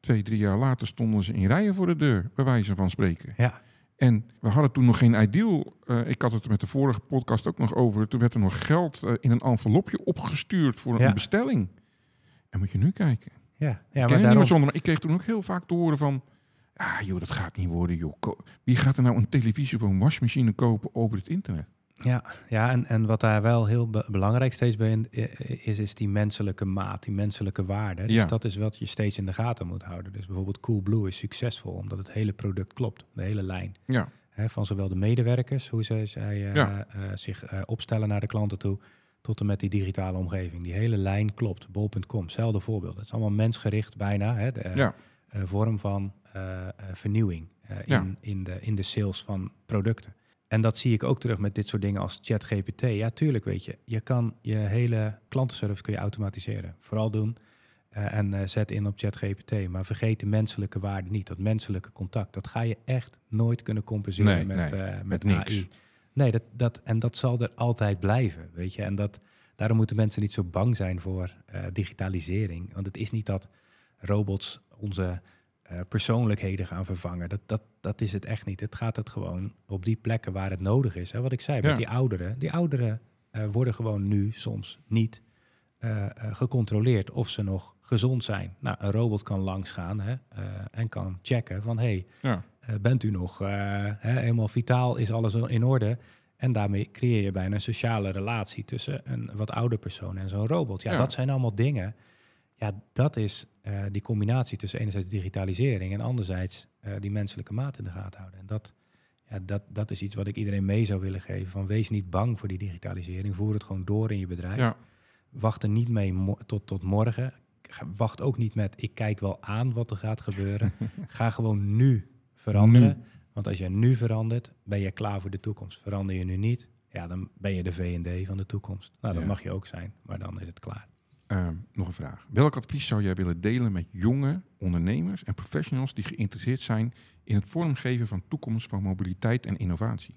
Twee, drie jaar later stonden ze in rijen voor de deur, bij wijze van spreken. ja. En we hadden toen nog geen ideal. Eh, ik had het met de vorige podcast ook nog over. Toen werd er nog geld eh, in een envelopje opgestuurd voor Ja. een bestelling. En moet je nu kijken. Ja, ja maar zonder, maar ik kreeg toen ook heel vaak te horen van... Ah joh, dat gaat niet worden joh. Wie gaat er nou een televisie of een wasmachine kopen over het internet? Ja, ja en, en wat daar wel heel be- belangrijk steeds bij in- is, is die menselijke maat, die menselijke waarde. Dus Ja. dat is wat je steeds in de gaten moet houden. Dus bijvoorbeeld Coolblue is succesvol omdat het hele product klopt, de hele lijn. Ja, van zowel de medewerkers, hoe zij, zij eh, Ja. eh, zich eh, opstellen naar de klanten toe, tot en met die digitale omgeving. Die hele lijn klopt. Bol.com, hetzelfde voorbeeld. Het is allemaal mensgericht bijna, hè, de ja, vorm van vernieuwing in, in, de, in de sales van producten. En dat zie ik ook terug met dit soort dingen als ChatGPT. Ja, tuurlijk weet je, je kan je hele klantenservice kun je automatiseren. Vooral doen eh, en eh, zet in op ChatGPT. Maar vergeet de menselijke waarde niet, dat menselijke contact. Dat ga je echt nooit kunnen compenseren Nee, met, nee, eh, met, met niks. AI. Nee, dat, dat, en dat zal er altijd blijven, weet je. En dat, daarom moeten mensen niet zo bang zijn voor digitalisering. Want het is niet dat robots onze eh, persoonlijkheden gaan vervangen. Dat, dat, dat is het echt niet. Het gaat het gewoon op die plekken waar het nodig is. Hè? Wat ik zei, Ja. met die ouderen. Die ouderen eh, worden gewoon nu soms niet eh, gecontroleerd of ze nog gezond zijn. Nou, een robot kan langsgaan hè, en kan checken van... hey, ja. bent u nog hè, helemaal vitaal? Is alles in orde? En daarmee creëer je bijna een sociale relatie tussen een wat ouder persoon en zo'n robot. Ja, Ja. dat zijn allemaal dingen. Ja, dat is eh, die combinatie tussen enerzijds digitalisering en anderzijds eh, die menselijke maat in de gaten houden. En dat, ja, dat, dat is iets wat ik iedereen mee zou willen geven. Van wees niet bang voor die digitalisering. Voer het gewoon door in je bedrijf. ja. Wacht er niet mee tot, tot morgen. Wacht ook niet met ik kijk wel aan wat er gaat gebeuren. Ga gewoon nu veranderen. Nu. Want als je nu verandert, ben je klaar voor de toekomst. Verander je nu niet, ja, dan ben je de V&D van de toekomst. Nou, dat Ja. mag je ook zijn, maar dan is het klaar. Ehm, nog een vraag. Welk advies zou jij willen delen met jonge ondernemers en professionals die geïnteresseerd zijn in het vormgeven van toekomst van mobiliteit en innovatie?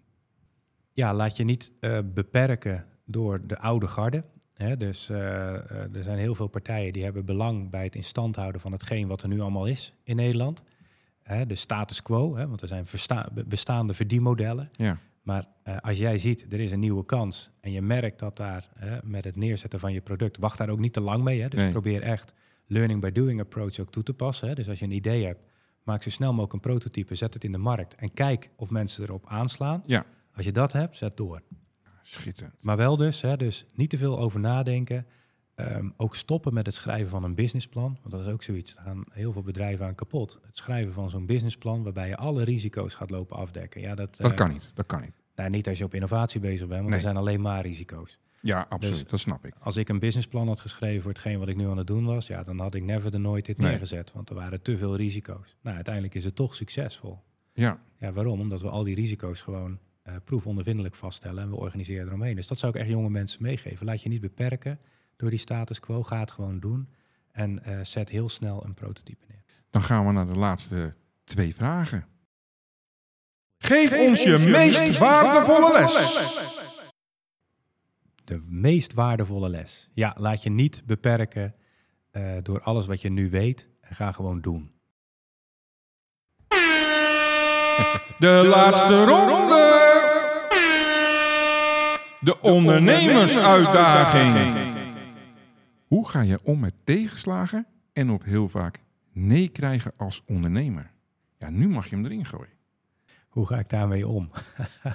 Ja, laat je niet eh, beperken door de oude garde. Hè, dus eh, eh, er zijn heel veel partijen die hebben belang bij het in stand houden van hetgeen wat er nu allemaal is in Nederland. Hè, de status quo, hè, want er zijn bestaande verdienmodellen. Ja. Maar eh, als jij ziet, er is een nieuwe kans en je merkt dat daar hè, met het neerzetten van je product, wacht daar ook niet te lang mee. Hè? Dus Nee. probeer echt learning by doing approach ook toe te passen. Hè? Dus als je een idee hebt, maak zo snel mogelijk een prototype, zet het in de markt en kijk of mensen erop aanslaan. Ja. Als je dat hebt, zet door. Schitterend. Maar wel dus, hè, dus niet te veel over nadenken. Ehm, ook stoppen met het schrijven van een businessplan. Want dat is ook zoiets. Daar gaan heel veel bedrijven aan kapot. Het schrijven van zo'n businessplan waarbij je alle risico's gaat lopen afdekken. Ja, dat, Dat eh, kan niet. Dat kan niet. Nou, niet als je op innovatie bezig bent, want Nee. er zijn alleen maar risico's. Ja, absoluut. Dus- dat snap ik. Als ik een businessplan had geschreven voor hetgeen wat ik nu aan het doen was, ja, dan had ik never de nooit dit Nee. neergezet. Want er waren te veel risico's. Nou, uiteindelijk is het toch succesvol. Ja. Ja, waarom? Omdat we al die risico's gewoon eh proefondervindelijk vaststellen en we organiseren eromheen. Dus dat zou ik echt jonge mensen meegeven. Laat je niet beperken door die status quo. Ga het gewoon doen en eh, zet heel snel een prototype neer. Dan gaan we naar de laatste twee vragen. Geef, ons je, meest, waardevolle les. De meest waardevolle les. Ja, laat je niet beperken eh, door alles wat je nu weet en ga gewoon doen. De laatste ronde. De ondernemersuitdaging. Hoe ga je om met tegenslagen en of heel vaak nee krijgen als ondernemer? Ja, nu mag je hem erin gooien. Hoe ga ik daarmee om?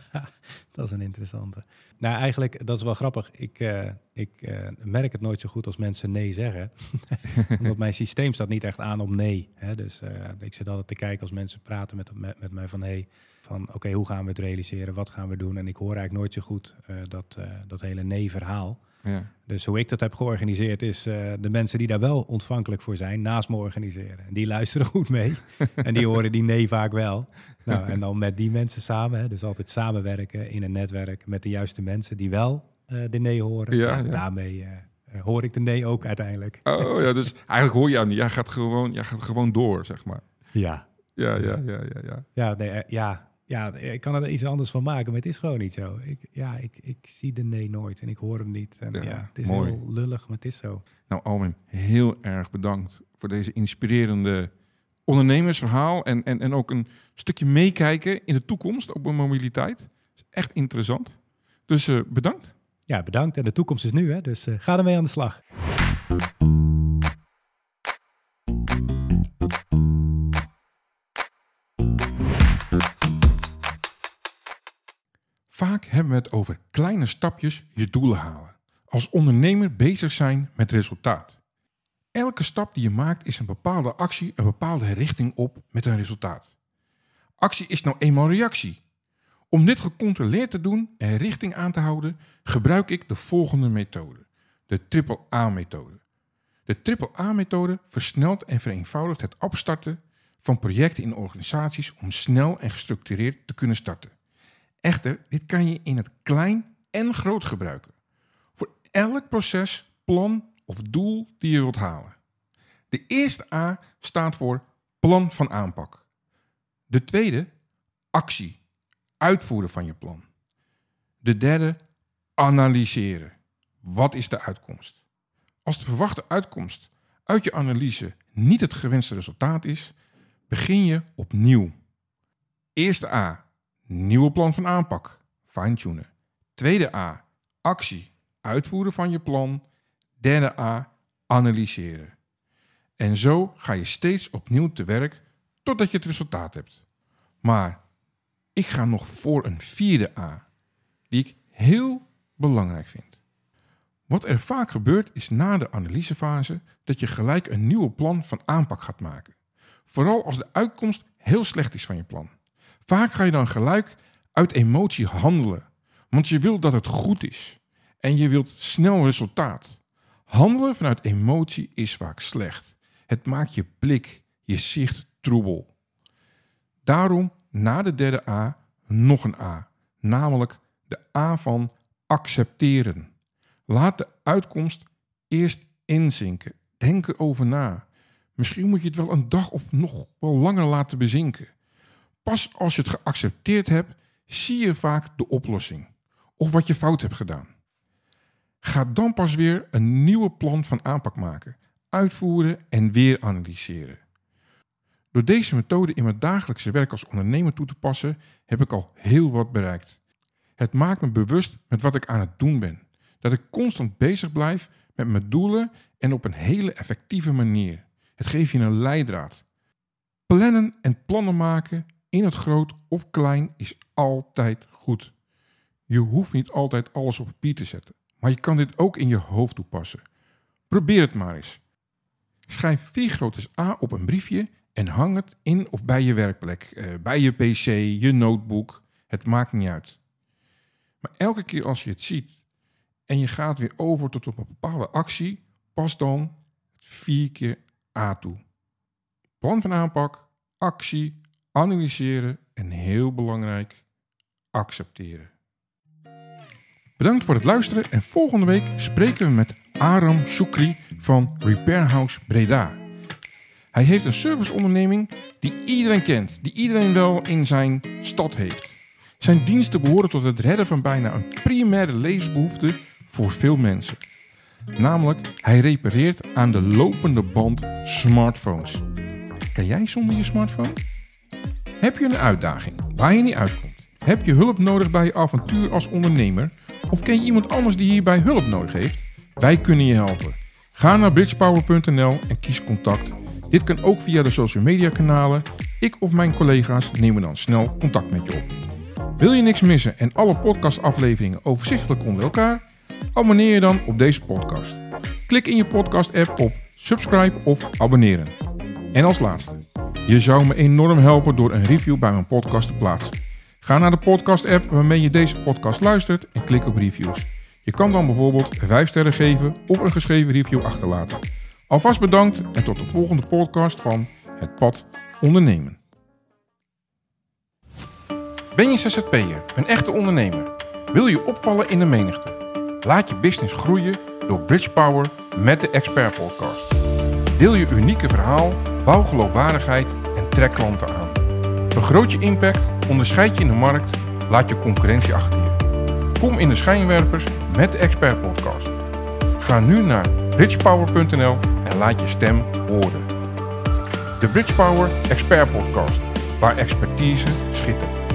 dat is een interessante. Nou, eigenlijk, dat is wel grappig. Ik, eh, ik eh, merk het nooit zo goed als mensen nee zeggen. Omdat mijn systeem staat niet echt aan op nee. Hè? Dus eh, ik zit altijd te kijken als mensen praten met, met, met mij van... Hey, van oké, hoe gaan we het realiseren? Wat gaan we doen? En ik hoor eigenlijk nooit zo goed dat, dat hele nee-verhaal. Ja. Dus hoe ik dat heb georganiseerd is eh, de mensen die daar wel ontvankelijk voor zijn, naast me organiseren. En die luisteren goed mee en die horen die nee vaak wel. Nou, en dan met die mensen samen, hè, dus altijd samenwerken in een netwerk met de juiste mensen die wel eh, de nee horen. Ja, Ja, ja. Daarmee eh, hoor ik de nee ook uiteindelijk. Oh ja, dus eigenlijk hoor je niet. Jij gaat gewoon, jij gaat gewoon door, zeg maar. Ja, Ja, ja, ja, ja, ja. ja, nee, ja, ja, ik kan er iets anders van maken, maar het is gewoon niet zo. Ik, ja, ik, ik zie de nee nooit en ik hoor hem niet. En Ja, ja, het is mooi. heel lullig, maar het is zo. Nou, Alwin, heel erg bedankt voor deze inspirerende ondernemersverhaal. En, en, en ook een stukje meekijken in de toekomst op mobiliteit. is echt interessant. Dus eh, bedankt. Ja, bedankt. En de toekomst is nu, hè? dus eh, ga ermee aan de slag. Vaak hebben we het over kleine stapjes je doelen halen. Als ondernemer bezig zijn met resultaat. Elke stap die je maakt is een bepaalde actie, een bepaalde richting op met een resultaat. Actie is nou eenmaal reactie. Om dit gecontroleerd te doen en richting aan te houden, gebruik ik de volgende methode. De triple A-methode. De triple A-methode versnelt en vereenvoudigt het opstarten van projecten in organisaties om snel en gestructureerd te kunnen starten. Echter, dit kan je in het klein en groot gebruiken. Voor elk proces, plan of doel die je wilt halen. De eerste A staat voor plan van aanpak. De tweede, actie, uitvoeren van je plan. De derde, analyseren. Wat is de uitkomst? Als de verwachte uitkomst uit je analyse niet het gewenste resultaat is, begin je opnieuw. Eerste A, nieuwe plan van aanpak, fine-tunen. Tweede A, actie, uitvoeren van je plan. Derde A, analyseren. En zo ga je steeds opnieuw te werk totdat je het resultaat hebt. Maar ik ga nog voor een vierde A, die ik heel belangrijk vind. Wat er vaak gebeurt is na de analysefase dat je gelijk een nieuwe plan van aanpak gaat maken. Vooral als de uitkomst heel slecht is van je plan. Vaak ga je dan gelijk uit emotie handelen, want je wilt dat het goed is en je wilt snel resultaat. Handelen vanuit emotie is vaak slecht. Het maakt je blik, je zicht troebel. Daarom na de derde A nog een A, namelijk de A van accepteren. Laat de uitkomst eerst inzinken. Denk erover na. Misschien moet je het wel een dag of nog wel langer laten bezinken. Pas als je het geaccepteerd hebt, zie je vaak de oplossing of wat je fout hebt gedaan. Ga dan pas weer een nieuwe plan van aanpak maken, uitvoeren en weer analyseren. Door deze methode in mijn dagelijkse werk als ondernemer toe te passen, heb ik al heel wat bereikt. Het maakt me bewust met wat ik aan het doen ben. Dat ik constant bezig blijf met mijn doelen en op een hele effectieve manier. Het geeft je een leidraad. Plannen en plannen maken in het groot of klein is altijd goed. Je hoeft niet altijd alles op papier te zetten, maar je kan dit ook in je hoofd toepassen. Probeer het maar eens. Schrijf vier grote A op een briefje en hang het in of bij je werkplek, eh, bij je pc, je notebook. Het maakt niet uit. Maar elke keer als je het ziet en je gaat weer over tot op een bepaalde actie, pas dan vier keer A toe. Plan van aanpak, actie, analyseren en heel belangrijk, accepteren. Bedankt voor het luisteren en volgende week spreken we met Aram Shukri van Repair House Breda. Hij heeft een serviceonderneming die iedereen kent, die iedereen wel in zijn stad heeft. Zijn diensten behoren tot het redden van bijna een primaire levensbehoefte voor veel mensen. Namelijk, hij repareert aan de lopende band smartphones. Kan jij zonder je smartphone? Heb je een uitdaging waar je niet uitkomt? Heb je hulp nodig bij je avontuur als ondernemer? Of ken je iemand anders die hierbij hulp nodig heeft? Wij kunnen je helpen. Ga naar bridgepower.nl en kies contact. Dit kan ook via de social media kanalen. Ik of mijn collega's nemen dan snel contact met je op. Wil je niks missen en alle podcastafleveringen overzichtelijk onder elkaar? Abonneer je dan op deze podcast. Klik in je podcast-app op subscribe of abonneren. En als laatste, je zou me enorm helpen door een review bij mijn podcast te plaatsen. Ga naar de podcast-app waarmee je deze podcast luistert en klik op reviews. Je kan dan bijvoorbeeld 5 sterren geven of een geschreven review achterlaten. Alvast bedankt en tot de volgende podcast van Het Pad Ondernemen. Ben je ZZP'er, een echte ondernemer? Wil je opvallen in de menigte? Laat je business groeien door Bridge Power met de Expert Podcast. Deel je unieke verhaal, bouw geloofwaardigheid en trek klanten aan. Vergroot je impact, onderscheid je in de markt, laat je concurrentie achter je. Kom in de schijnwerpers met de Expert Podcast. Ga nu naar bridgepower.nl en laat je stem horen. De Bridgepower Expert Podcast, waar expertise schittert.